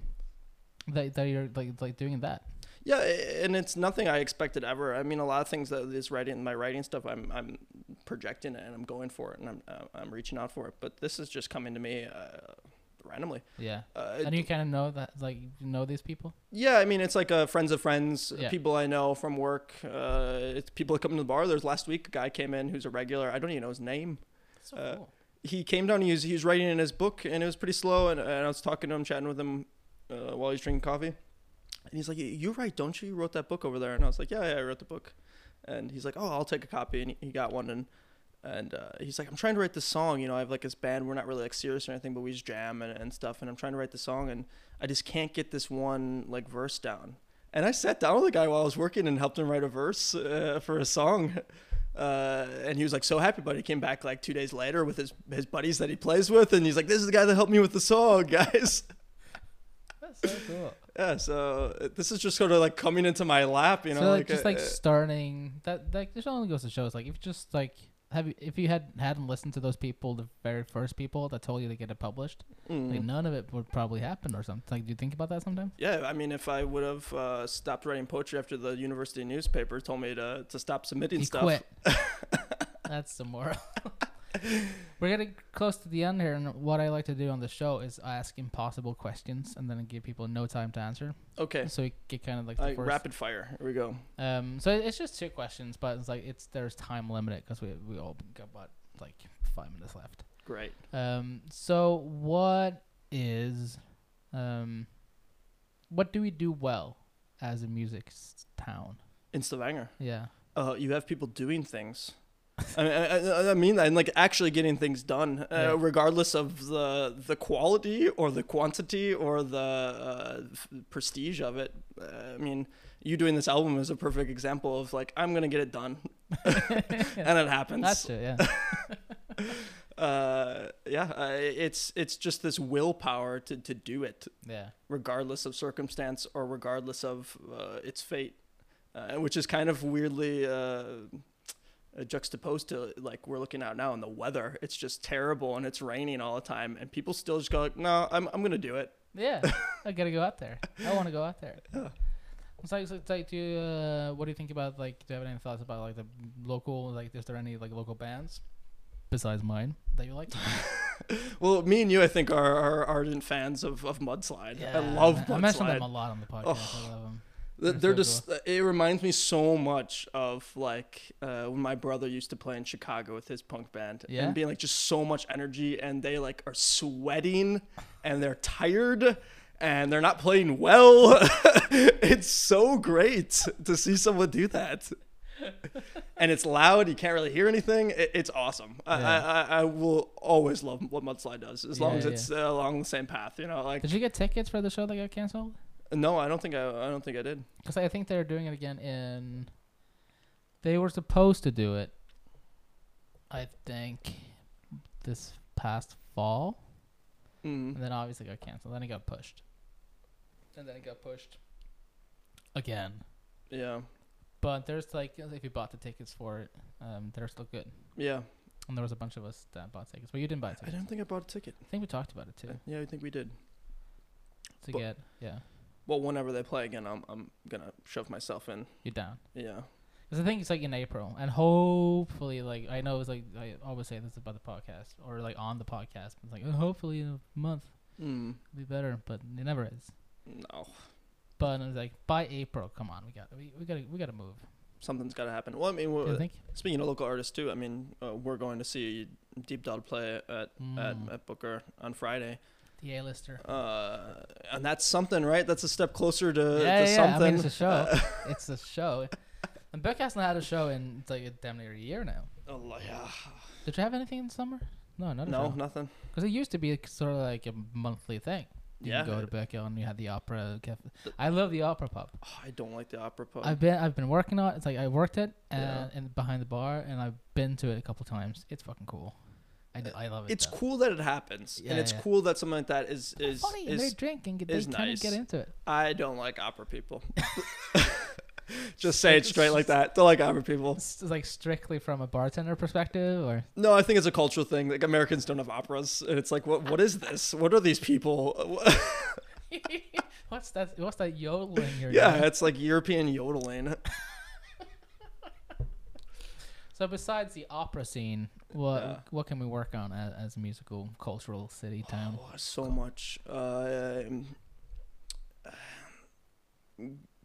Speaker 2: that that you're like like doing that.
Speaker 3: Yeah, and it's nothing I expected ever. I mean, a lot of things that this writing, my writing stuff, I'm I'm projecting it and I'm going for it and I'm uh, I'm reaching out for it. But this is just coming to me uh, randomly.
Speaker 2: Yeah.
Speaker 3: Uh,
Speaker 2: And you kind of know that like you know these people.
Speaker 3: yeah, I mean, it's like uh, friends of friends,
Speaker 2: Yeah.
Speaker 3: people I know from work. Uh, it's people that come to the bar. There's last week a guy came in who's a regular. I don't even know his name.
Speaker 2: So
Speaker 3: Uh,
Speaker 2: cool.
Speaker 3: he came down. He was he was writing in his book, and it was pretty slow. And, and I was talking to him, chatting with him uh, while he's drinking coffee. And he's like, "You write, don't you? You wrote that book over there." And I was like, "Yeah, yeah, I wrote the book." And he's like, "Oh, I'll take a copy." And he, got one. And and uh, he's like, "I'm trying to write this song. You know, I have like this band. We're not really like serious or anything, but we just jam and, and stuff. And I'm trying to write the song, and I just can't get this one like verse down." And I sat down with the guy while I was working and helped him write a verse uh, for a song. Uh, and he was like so happy but. He came back like two days later with his his buddies that he plays with, and he's like, "This is the guy that helped me with the song, guys."
Speaker 2: That's so cool.
Speaker 3: Yeah, so uh, this is just sort of like coming into my lap, you know,
Speaker 2: so like, just
Speaker 3: uh,
Speaker 2: like starting that like this only goes to show it's like if you just like have you if you had hadn't listened to those people the very first people that told you to get it published
Speaker 3: mm.
Speaker 2: like none of it would probably happen or something like do you think about that sometimes
Speaker 3: yeah. I mean, if I would have uh, stopped writing poetry after the university newspaper told me to to stop submitting stuff,
Speaker 2: quit that's the moral we're getting close to the end here and what i like to do on the show is ask impossible questions and then give people no time to answer
Speaker 3: okay,
Speaker 2: so we get kind of like the first
Speaker 3: rapid fire. Here we go.
Speaker 2: Um, so it's just two questions, but it's like it's there's time limited because we we all got about like five minutes left.
Speaker 3: Great.
Speaker 2: Um, so what is, um, what do we do well as a music town?
Speaker 3: In Stavanger,
Speaker 2: Yeah,
Speaker 3: uh, you have people doing things. I mean, I, I, mean, that, and like actually getting things done, uh,
Speaker 2: Yeah.
Speaker 3: regardless of the the quality or the quantity or the uh, prestige of it. Uh, I mean, you doing this album is a perfect example of like I'm gonna get it done, and it happens.
Speaker 2: that's it. Yeah,
Speaker 3: uh, yeah, uh, it's it's just this willpower to to do it,
Speaker 2: yeah,
Speaker 3: regardless of circumstance or regardless of uh, its fate, uh, which is kind of weirdly uh, juxtaposed to like we're looking out now and the weather. It's just terrible and it's raining all the time, and people still just go like, "No, I'm I'm gonna do it."
Speaker 2: Yeah, I gotta go out there. I want to go out there. It's like, it's like, do you, uh, what do you think about like? Do you have any thoughts about like the local? Like, is there any like local bands besides mine that you like?
Speaker 3: Well, me and you, I think, are, are ardent fans of, of Mudslide. Yeah, I love
Speaker 2: I mentioned them
Speaker 3: Mudslide.
Speaker 2: a lot on the podcast. I love them.
Speaker 3: Th-
Speaker 2: They're
Speaker 3: just. It reminds me so much of like uh, when my brother used to play in Chicago with his punk band,
Speaker 2: Yeah?
Speaker 3: and being like just so much energy, and they like are sweating, and they're tired, and they're not playing well. it's so great to see someone do that. and it's loud. You can't really hear anything. It, it's awesome. I,
Speaker 2: Yeah.
Speaker 3: I, I, I will always love what Mudslide does, as long
Speaker 2: Yeah,
Speaker 3: as
Speaker 2: yeah.
Speaker 3: it's uh, along the same path. You know, like
Speaker 2: Did you get tickets for the show that got canceled?
Speaker 3: No, I don't think I, I don't think I did.
Speaker 2: Because I think they're doing it again in. They were supposed to do it. I think this past fall,
Speaker 3: Mm.
Speaker 2: and then obviously got canceled. Then it got pushed, and then it got pushed again.
Speaker 3: Yeah,
Speaker 2: But there's like if you bought the tickets for it, um, they're still good.
Speaker 3: yeah.
Speaker 2: And there was a bunch of us that bought tickets, but you didn't buy tickets.
Speaker 3: I don't think I bought a ticket.
Speaker 2: I think we talked about it too.
Speaker 3: Yeah, I think we did.
Speaker 2: To
Speaker 3: But-
Speaker 2: get yeah,
Speaker 3: Well, whenever they play again, I'm I'm gonna shove myself in.
Speaker 2: you're down.
Speaker 3: Yeah.
Speaker 2: Because I think it's like in April, and hopefully, like I know it's like I always say this about the podcast or like on the podcast. It's like oh, hopefully in a month
Speaker 3: Mm.
Speaker 2: it'll be better, but it never is.
Speaker 3: No,
Speaker 2: But it's like by April, come on, we got we we got to we got to move.
Speaker 3: something's got to happen. Well, I mean,
Speaker 2: think?
Speaker 3: speaking of local artists too, I mean, uh, we're going to see Deep Dog play at
Speaker 2: Mm,
Speaker 3: at, at Bøker on Friday.
Speaker 2: The A-lister.
Speaker 3: Uh, and that's something, right? That's a step closer to,
Speaker 2: yeah,
Speaker 3: to
Speaker 2: yeah.
Speaker 3: something.
Speaker 2: I mean, it's a show. it's a show. And Beck hasn't had a show in it's like damn near a year now.
Speaker 3: Oh, yeah.
Speaker 2: Did you have anything in summer? No, not
Speaker 3: No,
Speaker 2: show.
Speaker 3: nothing.
Speaker 2: Because it used to be sort of like a monthly thing. You
Speaker 3: Yeah.
Speaker 2: go to Bøker and you had the opera. Cafe. I love the opera pub.
Speaker 3: Oh, I don't like the opera pub.
Speaker 2: I've been I've been working on it. It's like I worked it and
Speaker 3: Yeah.
Speaker 2: and behind the bar and I've been to it a couple times. It's fucking cool. I, d- I love it.
Speaker 3: it's
Speaker 2: though.
Speaker 3: cool that it happens,
Speaker 2: Yeah,
Speaker 3: and it's
Speaker 2: yeah.
Speaker 3: cool that something like that is
Speaker 2: They're
Speaker 3: is
Speaker 2: funny and they
Speaker 3: is.
Speaker 2: drink and get, they
Speaker 3: is nice.
Speaker 2: get into it.
Speaker 3: I don't like opera people. Just say it straight like that. Don't like opera people.
Speaker 2: It's like strictly from a bartender perspective, or
Speaker 3: No, I think it's a cultural thing. Like Americans don't have operas, and it's like, what? What is this? What are these people?
Speaker 2: what's that? What's that yodeling you're
Speaker 3: yeah,
Speaker 2: doing?
Speaker 3: it's like European yodeling.
Speaker 2: So besides the opera scene, what
Speaker 3: Yeah.
Speaker 2: what can we work on as, as a musical cultural city town?
Speaker 3: Oh, so much. Uh,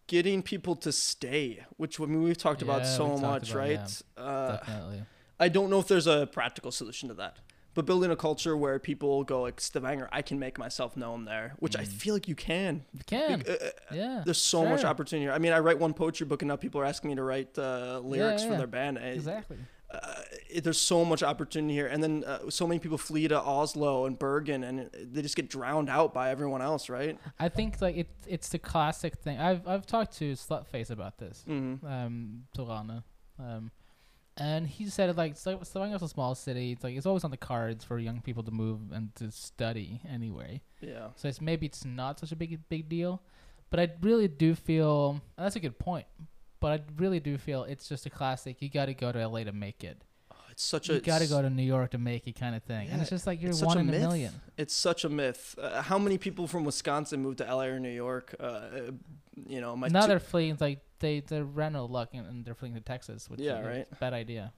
Speaker 3: getting people to stay, which I mean we've talked about so
Speaker 2: talked
Speaker 3: much,
Speaker 2: about,
Speaker 3: right? Uh,
Speaker 2: Definitely.
Speaker 3: I don't know if there's a practical solution to that. But building a culture where people go like Stavanger, I can make myself known there, which I
Speaker 2: Mm.
Speaker 3: feel like you can.
Speaker 2: You can.
Speaker 3: Uh, uh,
Speaker 2: yeah.
Speaker 3: There's so much
Speaker 2: sure.
Speaker 3: opportunity. I mean, I write one poetry book, and now people are asking me to write uh, lyrics for
Speaker 2: yeah.
Speaker 3: their band. I-
Speaker 2: Exactly.
Speaker 3: uh, it- there's so much opportunity here, and then uh, so many people flee to Oslo and Bergen, and they just get drowned out by everyone else, right?
Speaker 2: I think like it it's the classic thing. I've I've talked to Slutface about this.
Speaker 3: Mm-hmm.
Speaker 2: Um, Torana. Um, and he said like so Stavanger's a small city. It's like it's always on the cards for young people to move and to study anyway.
Speaker 3: Yeah.
Speaker 2: So it's maybe it's not such a big big deal, but I really do feel and that's a good point. But I really do feel it's just a classic. You got to go to LA to make it.
Speaker 3: Oh, it's such a.
Speaker 2: You got to go to New York to make it, kind of thing. and
Speaker 3: Yeah,
Speaker 2: it's just like you're one
Speaker 3: a
Speaker 2: in a million.
Speaker 3: It's such a myth. Uh, how many people from Wisconsin moved to LA or New York? Uh, you know, my
Speaker 2: now
Speaker 3: two-
Speaker 2: they're fleeing like they they ran out of luck and, and they're fleeing to Texas, which
Speaker 3: Yeah,
Speaker 2: is
Speaker 3: right.
Speaker 2: a bad idea.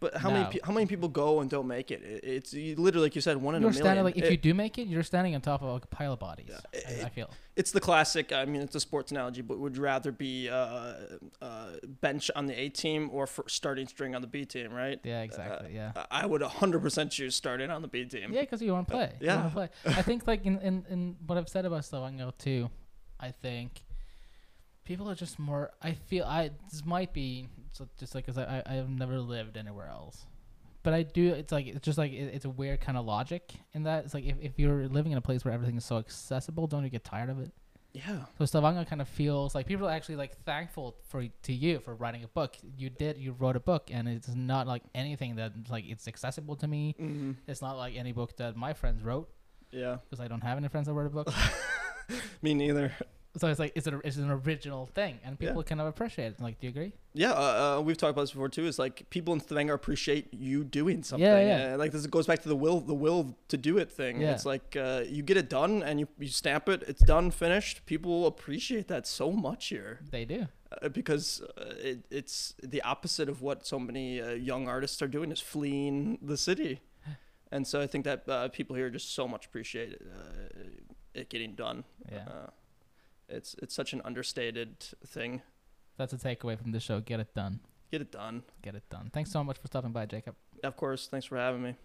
Speaker 3: But how many pe- how many people go and don't make it? it it's literally like you said, one in
Speaker 2: You're
Speaker 3: a million.
Speaker 2: standing like if
Speaker 3: It-
Speaker 2: you do make it, you're standing on top of like, a pile of bodies.
Speaker 3: Yeah,
Speaker 2: I, I feel.
Speaker 3: it's the classic. I mean, it's a sports analogy, but would you rather be uh, uh, bench on the A team or for starting string on the B team, right?
Speaker 2: Yeah, exactly. yeah.
Speaker 3: I- would 100% choose starting on the B team.
Speaker 2: Yeah, because you want to play. You
Speaker 3: yeah.
Speaker 2: play. I think like in, in, in what I've said about Stavanger too, I think people are just more. I feel I this might be just like because I I have never lived anywhere else, but I do. It's like it's just like it, it's a weird kind of logic in that it's like if, if you're living in a place where everything is so accessible, don't you get tired of it?
Speaker 3: Yeah.
Speaker 2: So Stavanger kind of feels like people are actually like thankful for to you for writing a book. You did you wrote a book and it's not like anything that like it's accessible to me.
Speaker 3: hmm
Speaker 2: It's not like any book that my friends wrote
Speaker 3: Yeah.
Speaker 2: because I don't have any friends that wrote a book.
Speaker 3: Me neither.
Speaker 2: So it's like it's an it's an original thing, and
Speaker 3: Yeah.
Speaker 2: people kind of appreciate it. Like, do you agree?
Speaker 3: Yeah, uh, uh, we've talked about this before too. Is like people in Stavanger appreciate you doing something.
Speaker 2: yeah.
Speaker 3: Uh, like this goes back to the will, the will to do it thing.
Speaker 2: Yeah.
Speaker 3: It's like uh, you get it done and you, you stamp it. It's done, finished. People appreciate that so much here
Speaker 2: They do.
Speaker 3: uh, because uh, it, it's the opposite of what so many uh, young artists are doing is fleeing the city. And so I think that uh, people here just so much appreciate it, uh, it getting done.
Speaker 2: Yeah,
Speaker 3: Uh, it's it's such an understated thing.
Speaker 2: that's a takeaway from the show. Get it done.
Speaker 3: Get it done.
Speaker 2: Get it done. Thanks so much for stopping by, Jacob.
Speaker 3: Of course. Thanks for having me.